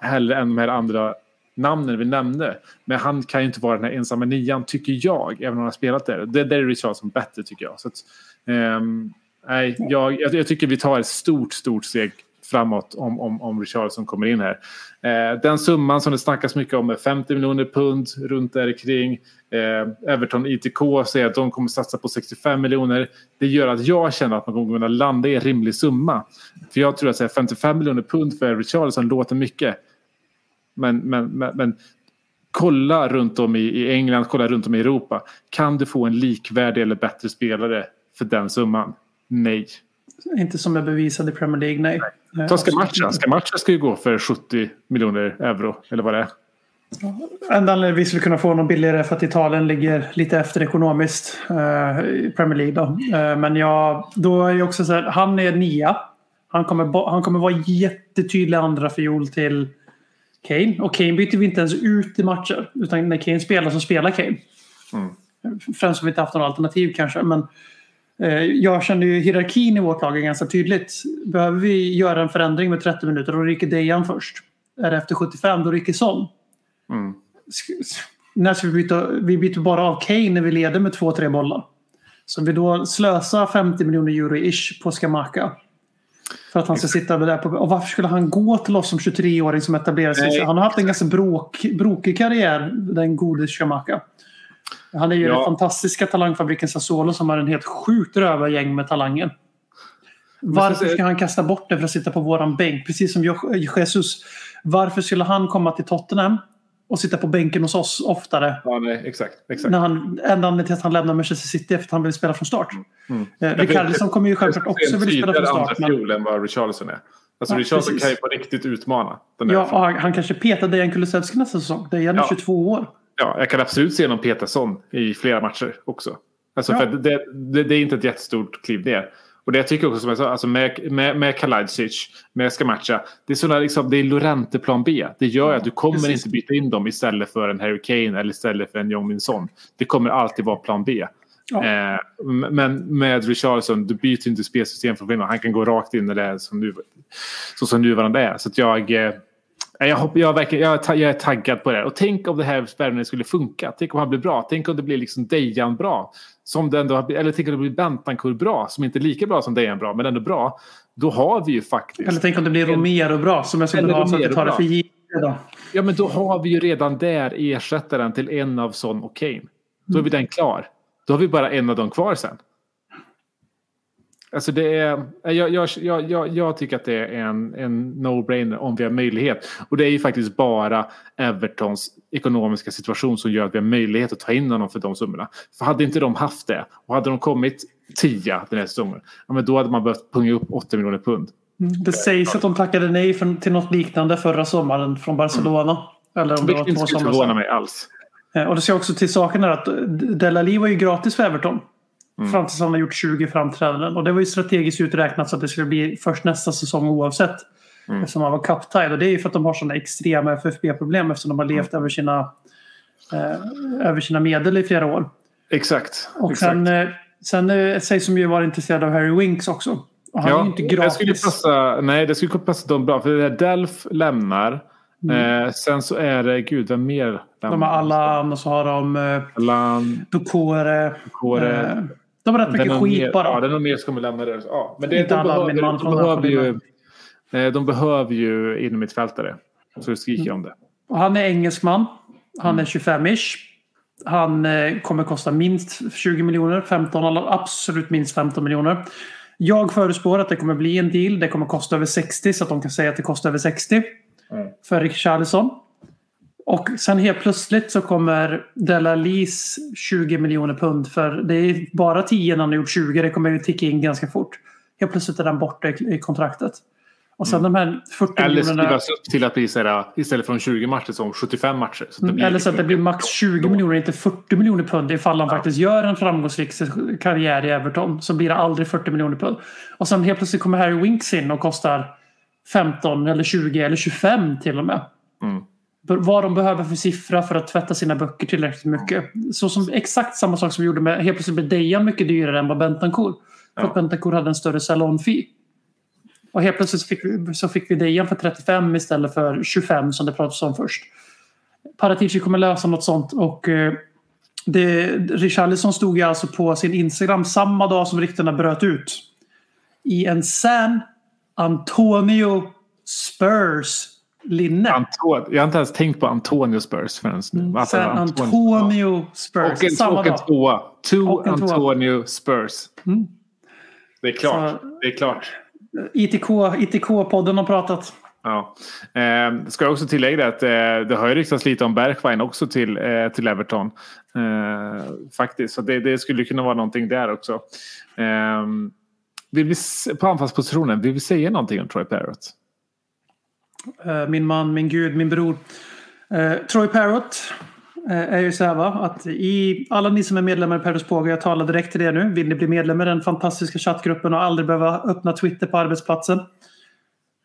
hellre än de här andra namnen vi nämnde. Men han kan ju inte vara den här ensamma nian tycker jag. Även om han har spelat där. Det, där är Richarlison bättre tycker jag. Så att, ehm, nej, jag, jag, jag tycker vi tar ett stort, stort steg framåt om, om, om Richardson kommer in här. Eh, den summan som det snackas mycket om är 50 miljoner pund runt där kring. Eh, Everton ITK säger att de kommer satsa på 65 miljoner. Det gör att jag känner att man kommer kunna landa i en rimlig summa. För jag tror att här, 55 miljoner pund för Richardson låter mycket. Men, men, men, men kolla runt om i, i England, kolla runt om i Europa. Kan du få en likvärdig eller bättre spelare för den summan? Nej. Inte som är bevisad i Premier League, nej. Eh, Ta inte. Scamacca ska ju gå för 70 miljoner euro. Eller vad det är. Enda anledningen vi skulle kunna få honom billigare är för att Italien ligger lite efter ekonomiskt eh, i Premier League. Då. Eh, men ja, då är ju också så här, han är nia. Han kommer, han kommer vara jättetydlig andra fiol till Kane. Och Kane byter vi inte ens ut i matcher. Utan när Kane spelar så spelar Kane. Främst som vi inte haft några alternativ kanske. Men jag känner ju hierarkin i vårt lag är ganska tydligt. Behöver vi göra en förändring med 30 minuter då ryker Dejan först. Är det efter 75 då ryker Son. Sk- när ska vi byta? Vi byter bara av Kane när vi leder med två, tre bollar. Så vi då slösar 50 miljoner euro ish på Skamaka. För att han ska sitta där på... Och varför skulle han gå till oss som 23-åring som etablerar sig? Han har haft en ganska bråk, brokig karriär, den gode Skamaka. Han är ju Ja. den fantastiska talangfabriken Sassuolo som har en helt sjukt rövargäng med talangen. Varför ska han kasta bort det för att sitta på våran bänk? Precis som Jesus. Varför skulle han komma till Tottenham och sitta på bänken hos oss oftare. Ja, nej, exakt. exakt. När han, enda anledningen till att han lämnar Manchester City är för att han vill spela från start. Mm. Eh, Rikardisson kommer ju självklart också vilja spela från start. Men... Men, fjol än vad Richarlison är. Alltså Ja, Richarlison kan ju på riktigt utmana. Ja, han, han kanske petar Dejan Kulusevski nästa säsong. Dejan är Ja. 22 år. Ja, jag kan absolut se någon Peterson i flera matcher också. Alltså Ja. för det, det, det är inte ett jättestort kliv ner. Och det jag tycker också som jag sa, alltså med, med, med Kalajdzic, med Skamacha, det är sådana liksom, det är Lorente plan B. Det gör att du kommer precis. inte byta in dem istället för en Harry Kane eller istället för en Jong Min Son. Det kommer alltid vara plan B. Ja. Eh, men med Richarlison, du byter inte spelsystem från början. Han kan gå rakt in när det som, nu, så som nuvarande är. Så att jag... Eh, jag, hopp, jag, verkar, jag, jag är taggad på det här. Och tänk om det här värvningen skulle funka. Tänk om han blir bra. Tänk om det blir liksom Dejan bra. Som det ändå, har blivit- eller tänk om det blir Bentancourt bra. Som inte är lika bra som Dejan bra, men ändå bra. Då har vi ju faktiskt... Eller tänk om det blir Romero bra, som jag skulle ha så att jag tar det för givet. Ja, men då har vi ju redan där ersättaren till en av Son och Kane. Då är vi den klar. Då har vi bara en av dem kvar sen. Alltså det är, jag, jag, jag, jag, jag tycker att det är en, en no-brainer om vi har möjlighet. Och det är ju faktiskt bara Evertons ekonomiska situation som gör att vi har möjlighet att ta in honom för de summorna. För hade inte de haft det och hade de kommit tia den här säsongen, ja, men då hade man behövt punga upp 8 miljoner pund. Det sägs att de tackade nej för, till något liknande förra sommaren från Barcelona. Eller om det var Vilket två inte skulle förvåna mig alls. Eh, Och det ska också till saken är att eh, Delali var ju gratis för Everton. Mm. Fram tills han har gjort 20 framträdanden. Och det var ju strategiskt uträknat så att det skulle bli först nästa säsong oavsett. Mm. Eftersom han var cup-tied. Och det är ju för att de har sådana extrema FFB-problem eftersom de har Mm. levt över, sina, eh, över sina medel i flera år. Exakt. Och exakt. sen, eh, sen eh, sägs som ju vara intresserad av Harry Winks också. Och han är ju inte det gratis. skulle passa, nej, det skulle passa dem bra. För det är Delf lämnar. Eh, sen så är det, gud, vem mer? Mm. De har Allan och så har de eh, Allan, Ducore. Kåre. Eh, de har rätt mycket skit mer, bara. Ja, det är någon mer som kommer lämna det. Ja, men det, Inte de, alla, behöver, man de, från behöver ju, eh, de behöver ju inom mittfältare. Så det skriker jag om det. Han är engelsman. Han Mm. är 25-ish. Han eh, kommer kosta minst 20 miljoner. 15, eller absolut minst 15 miljoner. Jag förutspår att det kommer bli en deal. Det kommer kosta över 60 så att de kan säga att det kostar över 60. Mm. För Richarlison. Och sen helt plötsligt så kommer Delalis 20 miljoner pund. För det är bara 10 när han har gjort 20. Det kommer ju ticka in ganska fort. Helt plötsligt är den borta i, kontraktet. Och sen de här 40 Mm. Eller miljonerna. skrivas upp till att bli istället från 20 matcher som 75 matcher. Så Mm, Eller så att det blir max 20 miljoner, inte 40 miljoner pund. Ifall han faktiskt gör en framgångsrik karriär i Everton så blir det aldrig 40 miljoner pund. Och sen helt plötsligt kommer Harry Winks in och kostar 15 eller 20 eller 25 till och med. Mm. Vad de behöver för siffra för att tvätta sina böcker tillräckligt mycket. Så som exakt samma sak som vi gjorde med helt plötsligt blev Dejan mycket dyrare än vad Bentancourt. För att Bentancourt hade en större salonfee. Och helt plötsligt så fick vi, så fick vi Dejan för 35 istället för 25 som det pratades om först. Paratici kommer lösa något sånt och eh, det, Richarlison stod ju alltså på sin Instagram samma dag som ryktena bröt ut. I en San Antonio Spurs linne. Anto- jag har inte ens tänkt på Antonio Spurs förrän nu. Att det San var Antonio Spurs. Och en, samma och en tvåa. Tvåa. Antonio Spurs. Mm. Det är klart. Så- Det är klart. ITK, ITK-podden har pratat. Ja. Eh, ska jag också tillägga det att eh, det har ju ryktats lite om Bergwijn också till, eh, till Everton. Eh, faktiskt, så det, det skulle kunna vara någonting där också. Eh, vill vi, på anfallspositionen, vill vi säga någonting om Troy Parrott? Eh, min man, min gud, min bror. Eh, Troy Parrott eh, är ju så här va, att i alla ni som är medlemmar i Parrots Påga, jag talar direkt till er nu. Vill ni bli medlemmar i den fantastiska chattgruppen och aldrig behöva öppna Twitter på arbetsplatsen?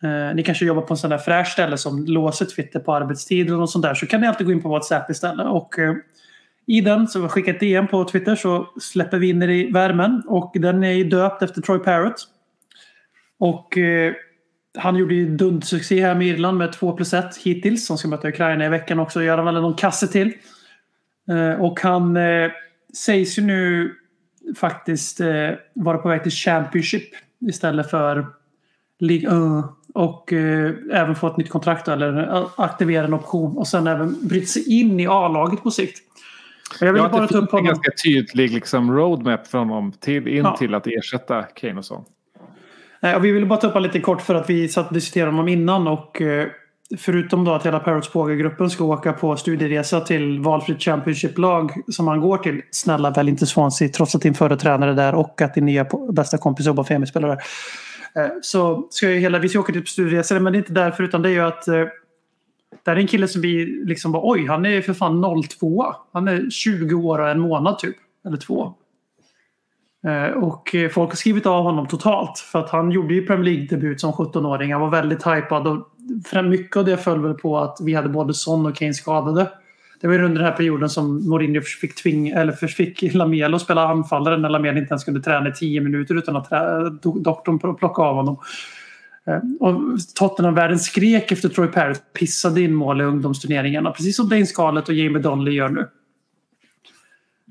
Eh, ni kanske jobbar på en sån där fräsch ställe som låser Twitter på arbetstid och sånt där. Så kan ni alltid gå in på WhatsApp istället. Och eh, i den, så skicka ett DM på Twitter så släpper vi in er i värmen. Och den är ju döpt efter Troy Parrott. Och eh, han gjorde ju dundsuccé här med Irland med 2 plus 1 hittills. Som ska möta Ukraina i veckan också. Gör han väl någon kasse till. Eh, och han eh, sägs ju nu faktiskt eh, vara på väg till Championship istället för League 1. Och även få ett nytt kontrakt eller aktivera en option. Och sen även bryta sig in i A-laget på sikt. Och Jag vill Ja, bara det finns en ganska tydlig liksom, roadmap från honom till, in Ja. till att ersätta Kane och så. Eh, och vi ville bara ta upp lite kort för att vi satt och diskuterade honom innan och eh, förutom då att hela Parrots Påga-gruppen ska åka på studieresa till valfritt Championship-lag som han går till. Snälla väl inte Swansea trots att din förre tränare är där och att din nya bästa kompis jobbar för spelar där. Eh, så ska ju hela, vi ska åka till studieresa men det är inte därför utan det är ju att det här är en kille som vi liksom bara oj han är för fan 02. Han är 20 år och en månad typ. Eller två. Eh, och eh, folk har skrivit av honom totalt. För att han gjorde ju Premier League-debut som 17-åring. Han var väldigt hypad. Och mycket av det föll väl på att vi hade både Son och Kane skadade. Det var ju under den här perioden som Mourinho fick, tving, eller fick (laughs) Lamelo spela anfallare när Lamelo inte ens kunde träna i 10 minuter utan att trä, doktorn plockade av honom. Eh, och Tottenham-världen skrek efter Troy Parrott pissade in mål i ungdomsturneringarna. Precis som Dane Scarlett och Jamie Donnelly gör nu.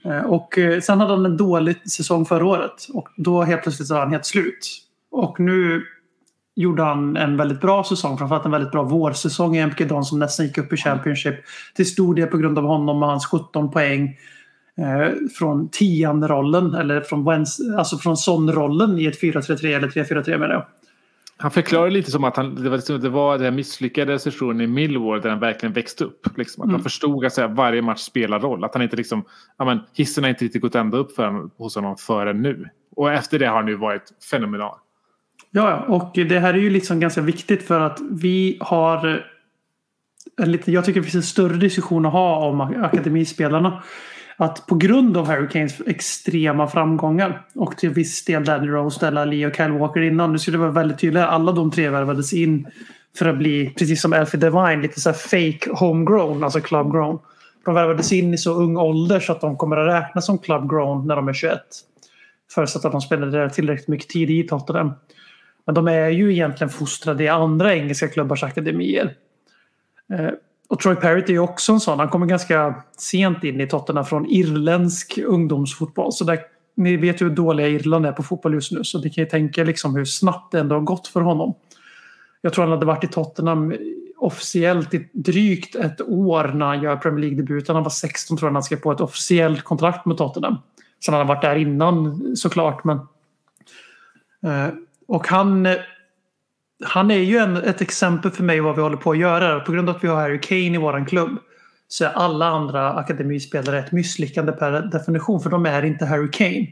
Eh, och eh, sen hade han en dålig säsong förra året. Och då helt plötsligt så var han helt slut. Och nu gjorde han en väldigt bra säsong. Framförallt en väldigt bra vårsäsong i MK Don som nästan gick upp i Championship. Till stor del på grund av honom och hans 17 poäng. Eh, från tionde-rollen, eller från, alltså från son-rollen i ett 4-3-3 eller 3-4-3 menar jag. Han förklarar lite som att han, det, var, det var den misslyckade sessionen i Millwall där han verkligen växte upp. Liksom. Att han förstod att säga, varje match spelar roll. Att han inte liksom, ja, men, hissen har inte riktigt gått ända upp för hos honom förrän nu. Och efter det har han ju varit fenomenal. Ja, ja, och det här är ju liksom ganska viktigt för att vi har en lite, jag tycker det finns en större diskussion att ha om akademispelarna. Att på grund av Harry Kanes extrema framgångar och till viss del Danny Rose, Della Lee och Kyle Walker innan. Nu skulle det vara väldigt tydligt. Alla de tre värvades in för att bli, precis som Alfie Devine, lite så här fake homegrown, alltså club grown. De värvades in i så ung ålder så att de kommer att räknas som club grown när de är 21. Förutsatt att de spelade tillräckligt mycket tid i Tottenham. Men de är ju egentligen fostrade i andra engelska klubbars akademier. Eh, och Troy Parrott är ju också en sån. Han kommer ganska sent in i Tottenham från irländsk ungdomsfotboll. Så där, ni vet ju hur dåliga Irland är på fotboll just nu. Så ni kan ju tänka liksom hur snabbt det ändå har gått för honom. Jag tror han hade varit i Tottenham officiellt i drygt ett år när han gör Premier League-debuten. Han var 16 tror jag när han skrev på ett officiellt kontrakt med Tottenham. Sen hade han varit där innan såklart. Men, eh, och han, han är ju en, ett exempel för mig vad vi håller på att göra. På grund av att vi har Harry Kane i våran klubb så är alla andra akademispelare ett misslyckande per definition för de är inte Harry Kane.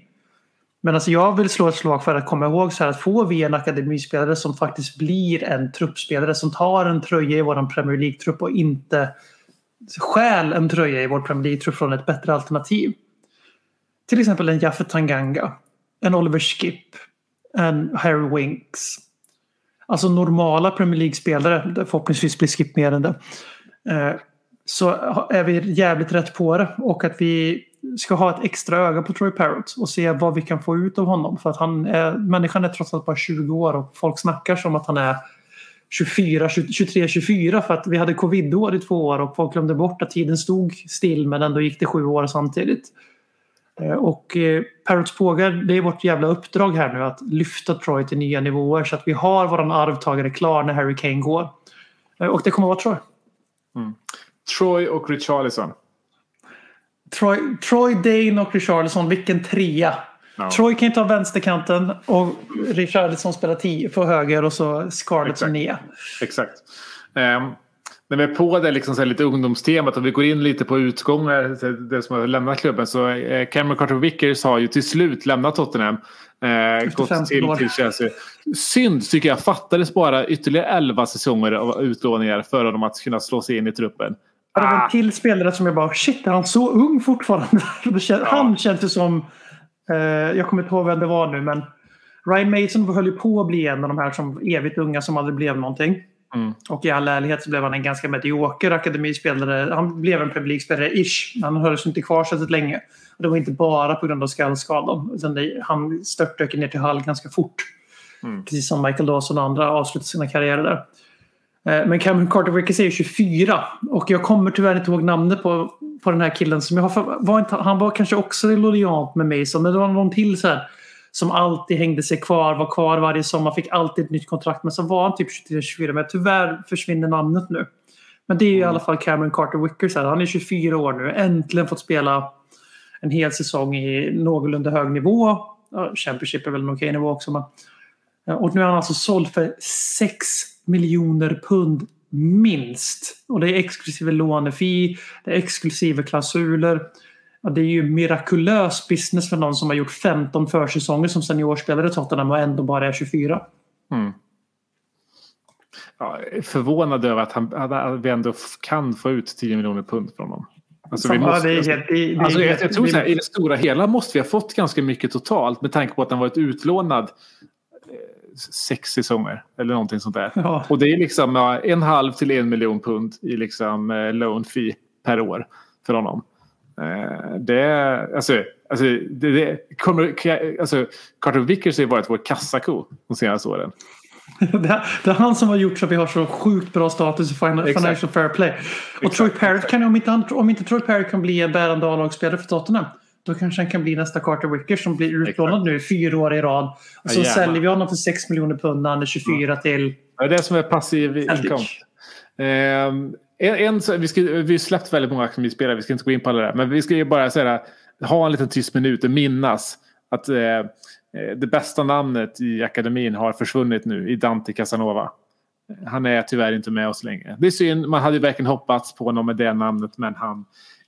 Men alltså jag vill slå ett slag för att komma ihåg så här att får vi en akademispelare som faktiskt blir en truppspelare som tar en tröja i våran Premier League-trupp och inte stjäl en tröja i vår Premier League-trupp från ett bättre alternativ. Till exempel en Jaffet Tanganga, en Oliver Skip, en Harry Winks. Alltså normala Premier League-spelare, förhoppningsvis blir Skip mer än det. Eh, så är vi jävligt rätt på det och att vi ska ha ett extra öga på Troy Parrott och se vad vi kan få ut av honom. För att han är, människan är trots allt bara 20 år och folk snackar som att han är 24, 23, 24 för att vi hade covid-år i två år och folk glömde bort att tiden stod still men ändå gick det sju år samtidigt. Eh, och eh, Parrots pågar, det är vårt jävla uppdrag här nu att lyfta Troy till nya nivåer så att vi har våran arvtagare klar när Harry Kane går. Eh, Och det kommer att vara Troy. Troy och Richarlison. Troy, Troy Dane och Richarlison, vilken trea. Ja. Troy kan ju ta vänsterkanten och Richarlison spelar tio på höger och så Scarlett som nia. Exakt. Ehm, när vi är på det liksom så lite ungdomstemat och vi går in lite på utgångar, så det som har lämnat klubben. Så eh, Cameron Carter Vickers har ju till slut lämnat Tottenham. Eh, gått 15 till, år. till Chelsea. Synd tycker jag fattades bara ytterligare 11 säsonger av utlåningar för dem att kunna slå sig in i truppen. Det var Ah. en till spelare som jag bara shit, är han så ung fortfarande? (laughs) Han känns ju som, eh, jag kommer inte ihåg vem det var nu men Ryan Mason höll ju på att bli en av de här som evigt unga som aldrig blev någonting. Mm. Och i all ärlighet så blev han en ganska medioker akademispelare. Han blev en Premier League-spelare ish. Han höll sig inte kvar särskilt länge. Och det var inte bara på grund av skallskadan. Utan det, han störtdök ner till Hull ganska fort. Precis som Michael Dawson och andra avslutade sina karriärer där. Eh, Men Cameron Carter Wickers är ju 24 och jag kommer tyvärr inte ihåg namnet på, på den här killen. Som jag har för, var inte, han var kanske också lojalt med Mason men det var någon till så här, som alltid hängde sig kvar, var kvar varje sommar, fick alltid ett nytt kontrakt. Men så var han typ 23-24 men tyvärr försvinner namnet nu. Men det är ju i alla fall Cameron Carter Wickers. Här. Han är 24 år nu, äntligen fått spela en hel säsong i någorlunda hög nivå. Championship är väl en okej nivå också. Men, och nu är han alltså såld för 6 miljoner pund minst. Och det är exklusive lånefi, det är exklusive klausuler. Ja, det är ju mirakulös business för någon som har gjort 15 försäsonger som seniorspelare i Tottenham och ändå bara är 24. Ja, jag är förvånad över att, han, att vi ändå kan få ut 10 miljoner pund från honom. Alltså, vi Ja, måste, det är helt- det- det är alltså, jag, helt- jag tror det- så här, i det stora hela måste vi ha fått ganska mycket totalt med tanke på att han varit utlånad eh, sex säsonger eller någonting sånt där. Ja. Och det är liksom ja, en halv till en miljon pund i liksom eh, loan fee per år för honom. Eh, det alltså, alltså, det, det kommer, alltså, Carter Vickers har varit vår kassako de senaste åren. (laughs) Det det är han som har gjort så att vi har så sjukt bra status i Exakt. Financial Fair Play. Och Exakt, Troy Parrott kan, om inte, om inte Troy Parrott kan bli en bärande A-lagsspelare för Tottenham. Då kanske han kan bli nästa Carter Wickers som blir utlånad nu fyra år i rad. Och så Ja, säljer vi honom för 6 miljoner pund när han är 24 till... Det är det som är passiv inkomst. Ehm, en, en, så- vi, ska, vi har släppt väldigt många akademispelare, vi ska inte gå in på alla det. Men vi ska ju bara säga, ha en liten tyst minut och minnas att eh, eh, det bästa namnet i akademin har försvunnit nu i Dante Casanova. Han är tyvärr inte med oss längre. Det är synd, man hade ju verkligen hoppats på honom med det namnet men han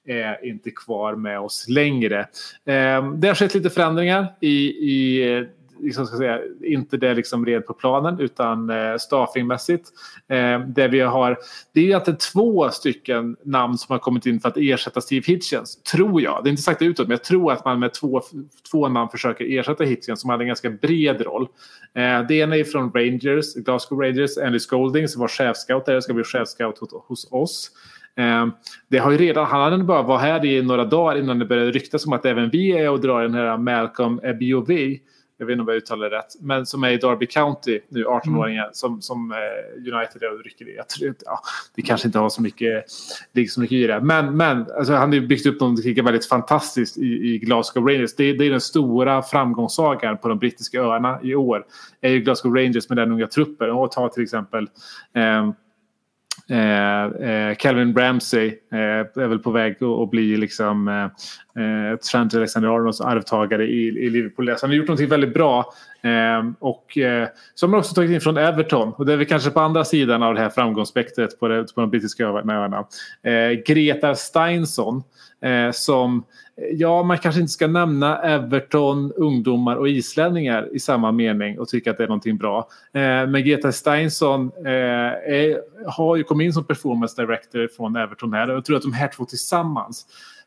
är inte kvar med oss längre. Eh, det har skett lite förändringar i, i eh, liksom ska säga, inte det liksom red på planen utan eh, staffingmässigt. Eh, det vi har, det är egentligen två stycken namn som har kommit in för att ersätta Steve Hitchens, tror jag. Det är inte sagt utåt, men jag tror att man med två, två namn försöker ersätta Hitchens som hade en ganska bred roll. Eh, det ena är från Rangers, Glasgow Rangers, Andy Scolding som var chefscout där, ska bli chefscout hos, hos oss. Eh, det har ju redan, han hade bara varit här i några dagar innan det började ryktas om att även vi är och drar den här Malcolm Ebiovi. Jag vet inte om jag uttalar det rätt. Men som är i Derby County nu, 18-åringar som, som eh, United är och rycker i. Jag tror, ja, det kanske inte har så mycket, ligger så mycket i det. Men, men alltså, han har ju byggt upp något väldigt fantastiskt i, i Glasgow Rangers. Det, det är den stora framgångssagan på de brittiska öarna i år. är ju Glasgow Rangers med den unga truppen. Och ta till exempel ehm, Eh, eh, Calvin Ramsey eh, är väl på väg att, att bli liksom eh, Trent Alexander-Arnolds arvtagare i, i Liverpool. Så han har gjort någonting väldigt bra. Eh, och eh, som har också tagit in från Everton. Och det är vi kanske på andra sidan av det här framgångsspektret på, det, på de brittiska öarna. Eh, Greta Steinsson eh, som Ja, man kanske inte ska nämna Everton, ungdomar och islänningar i samma mening och tycka att det är någonting bra. Eh, men Greta Steinsson eh, är, har ju kommit in som performance director från Everton här och jag tror att de här två tillsammans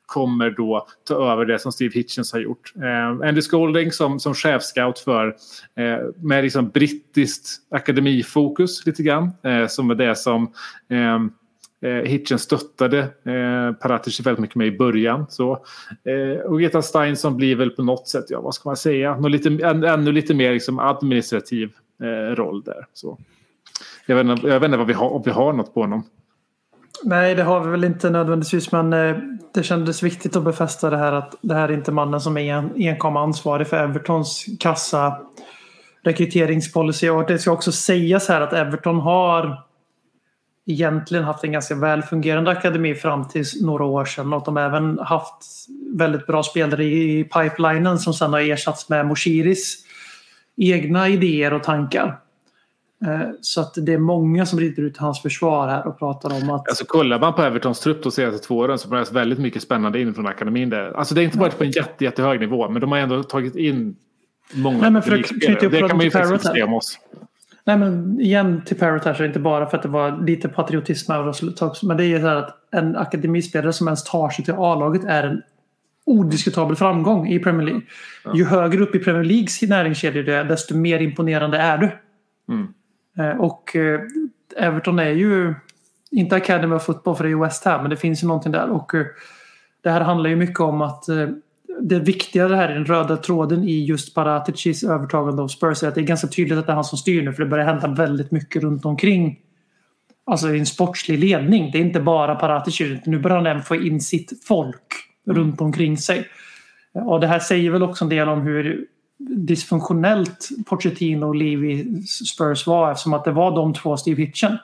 kommer då ta över det som Steve Hitchens har gjort. Eh, Andy Scolding som, som chefscout för eh, med liksom brittiskt akademifokus lite grann eh, som är det som ehm, eh, Hitchen stöttade eh, Paratici väldigt mycket med i början. Så, eh, och Greta Steinsson blir väl på något sätt, ja vad ska man säga, Nå lite, än, ännu lite mer liksom administrativ eh, roll där. Så. Jag, vet inte, jag vet inte vad vi har, om vi har något på honom. Nej, det har vi väl inte nödvändigtvis. Men eh, det kändes viktigt att befästa det här att det här är inte mannen som är en, enkom ansvarig för Evertons kassa rekryteringspolicy. Och det ska också sägas här att Everton har egentligen haft en ganska väl fungerande akademi fram till några år sedan. Och de har även haft väldigt bra spelare i pipelinen som sedan har ersatts med Moshiris egna idéer och tankar. Eh, Så att det är många som rider ut hans försvar här och pratar om att... Alltså kollar man på Evertons trupp de senaste två åren så börjar väldigt mycket spännande in från akademin där. Alltså det har inte varit på en jätte, jättehög nivå men de har ändå tagit in många Nej, men för att knyta upp Det kan man ju faktiskt säga om oss. Nej men igen till Parrot här så är det inte bara för att det var lite patriotism också, men det är ju så här att en akademispelare som ens tar sig till A-laget är en odiskutabel framgång i Premier League. Ju högre upp i Premier Leagues näringskedja du är desto mer imponerande är du. Mm. Eh, och eh, Everton är ju inte Academy of Football för det är ju West Ham men det finns ju någonting där. Och eh, det här handlar ju mycket om att det viktiga det här är den röda tråden i just Paraticis övertagande av Spurs är att det är ganska tydligt att det är han som styr nu för det börjar hända väldigt mycket runt omkring. Alltså i en sportslig ledning. Det är inte bara Paratici utan nu börjar han även få in sitt folk runt omkring sig. Och det här säger väl också en del om hur dysfunktionellt Pochettino och Levy Spurs var eftersom att det var de två Steve Hitchen.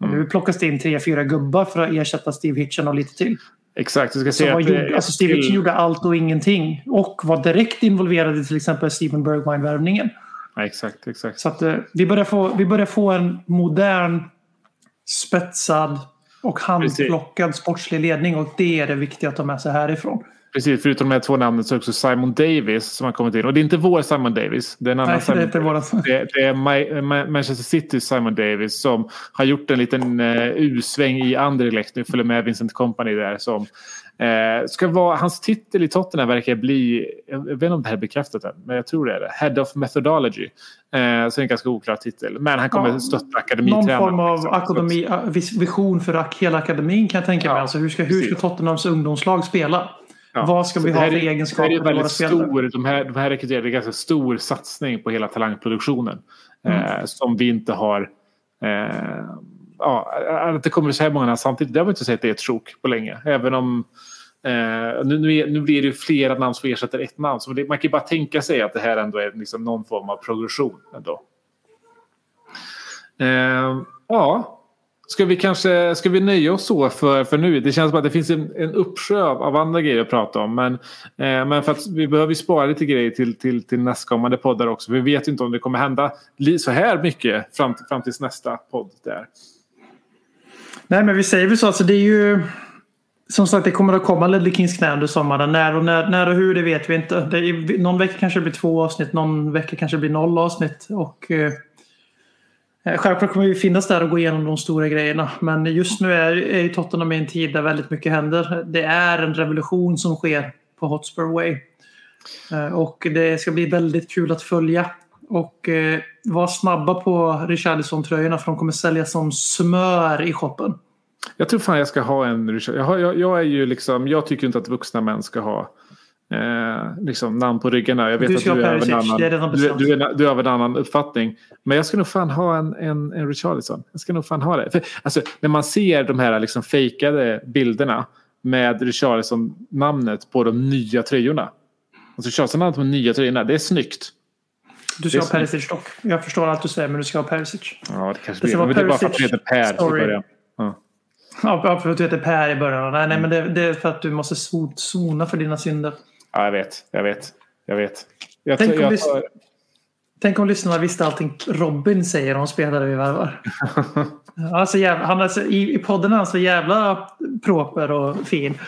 Och nu plockas det in tre, fyra gubbar för att ersätta Steve Hitchen och lite till. Exakt, du ska Så se att gjorde, alltså Steve till- Hitchen gjorde allt och ingenting. Och var direkt involverad i till exempel Steven Bergwijn-värvningen. Ja, exakt, exakt. Så att eh, vi, börjar få, vi börjar få en modern spetsad och handplockad sportslig ledning. Och det är det viktiga att ta med sig härifrån. Precis, förutom de här två namnen så är också Simon Davis som har kommit in. Och det är inte vår Simon Davis. Det är en annan Nej, det är Simon inte våran. Det, det är Ma- Ma- Manchester Citys Simon Davis som har gjort en liten uh, U-sväng i Anderlecht nu. Följer med Vincent Company där. Som, eh, ska vara, hans titel i Tottenham verkar bli, jag vet inte om det här är bekräftat än, men jag tror det är det. Head of Methodology. Eh, så en ganska oklar titel. Men han kommer Ja, stötta Någon akademitränaren. form av liksom. akademi, vis- vision för hela akademin kan jag tänka mig. Ja, Alltså, hur, ska, hur ska. Tottenhams ungdomslag spela? Ja. Vad ska Så vi ha för är- egenskaper Det är väldigt stor, de här, de här rekryterar en ganska stor satsning på hela talangproduktionen. Mm. Eh, som vi inte har. Eh, ja, att det kommer så här många samtidigt, det har vi inte sett det är ett sjok på länge. Även om eh, nu, nu, nu blir det ju flera namn som ersätter ett namn. Så det, man kan ju bara tänka sig att det här ändå är liksom någon form av progression. Ändå. Eh, ja, Ska vi kanske ska vi nöja oss så för, för nu? Det känns som att det finns en, en uppsjö av andra grejer att prata om. Men, eh, men för att vi behöver ju spara lite grejer till, till, till nästkommande poddar också. Vi vet ju inte om det kommer hända så här mycket fram, till- fram tills nästa podd. Där. Nej, men vi säger väl så. Alltså, det är ju... Som sagt, det kommer att komma Ledley Kings knä under sommaren. När och, när, när och hur, det vet vi inte. Det är, någon vecka kanske det blir två avsnitt, någon vecka kanske det blir noll avsnitt. Och, eh, Eh, självklart kommer vi finnas där och gå igenom de stora grejerna. Men just nu är, är ju Tottenham i en tid där väldigt mycket händer. Det är en revolution som sker på Hotspur Way. Eh, och det ska bli väldigt kul att följa. Och eh, var snabba på Richarlison-tröjorna för de kommer säljas som smör i shoppen. Jag tror fan jag ska ha en Richard. Jag, har, jag, jag är ju liksom, jag tycker inte att vuxna män ska ha eh, liksom namn på ryggarna. Jag vet Du att du är, av en annan, du, du, är, du är av en annan uppfattning. Men jag ska nog fan ha en, en, en Richarlison. Jag ska nog fan ha det. För, alltså, när man ser de här liksom fejkade bilderna med Richarlison-namnet på de nya tröjorna. Alltså Richarlison-namnet på de nya tröjorna, det är snyggt. Du ska ha Perisic dock. Jag förstår allt du säger men du ska ha Perisic. Ja, det kanske Det blir. Men det är bara för att Perisic heter Per i story. början. Ja. Ja, för att du heter Per i början. Nej, nej men det, det är för att du måste so- sona för dina synder. Ja, jag vet. Jag vet. Jag vet. Jag, Tänk om tar- Tänk om lyssnarna visste allting Robin säger om spelare vi värvar. (laughs) alltså, jävla, han är så, i, I podden är han så jävla proper och fin.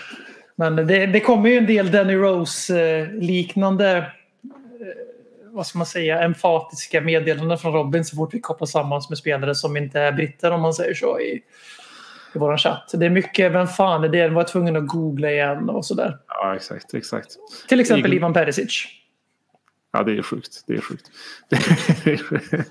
Men det, det kommer ju en del Danny Rose-liknande eh, vad ska man säga, emfatiska meddelanden från Robin så fort vi kopplar samman med spelare som inte är britter om man säger så i, i vår chatt. Det är mycket, vem fan är det? Jag var tvungen att googla igen och sådär. ja, exakt. exakt. Till exempel Ivan Perisic. Ja, det är sjukt. Det är sjukt. (laughs)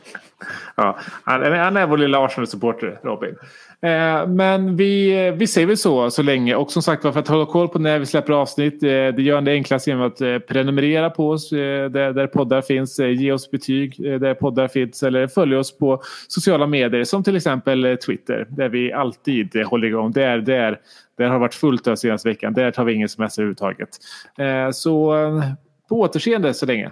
ja, han, han är vår lilla Arsenal-supporter, Robin. Eh, men vi, vi säger väl så så länge. Och som sagt var, för att hålla koll på när vi släpper avsnitt. Eh, det gör det enklast genom att eh, prenumerera på oss eh, där, där poddar finns. Eh, ge oss betyg eh, där poddar finns. Eller följ oss på sociala medier som till exempel Twitter. Där vi alltid håller igång. Där, där, där har varit fullt den senaste veckan. Där tar vi ingen semester överhuvudtaget. Så på återseende så länge.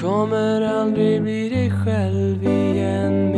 kommer aldrig bli dig själv igen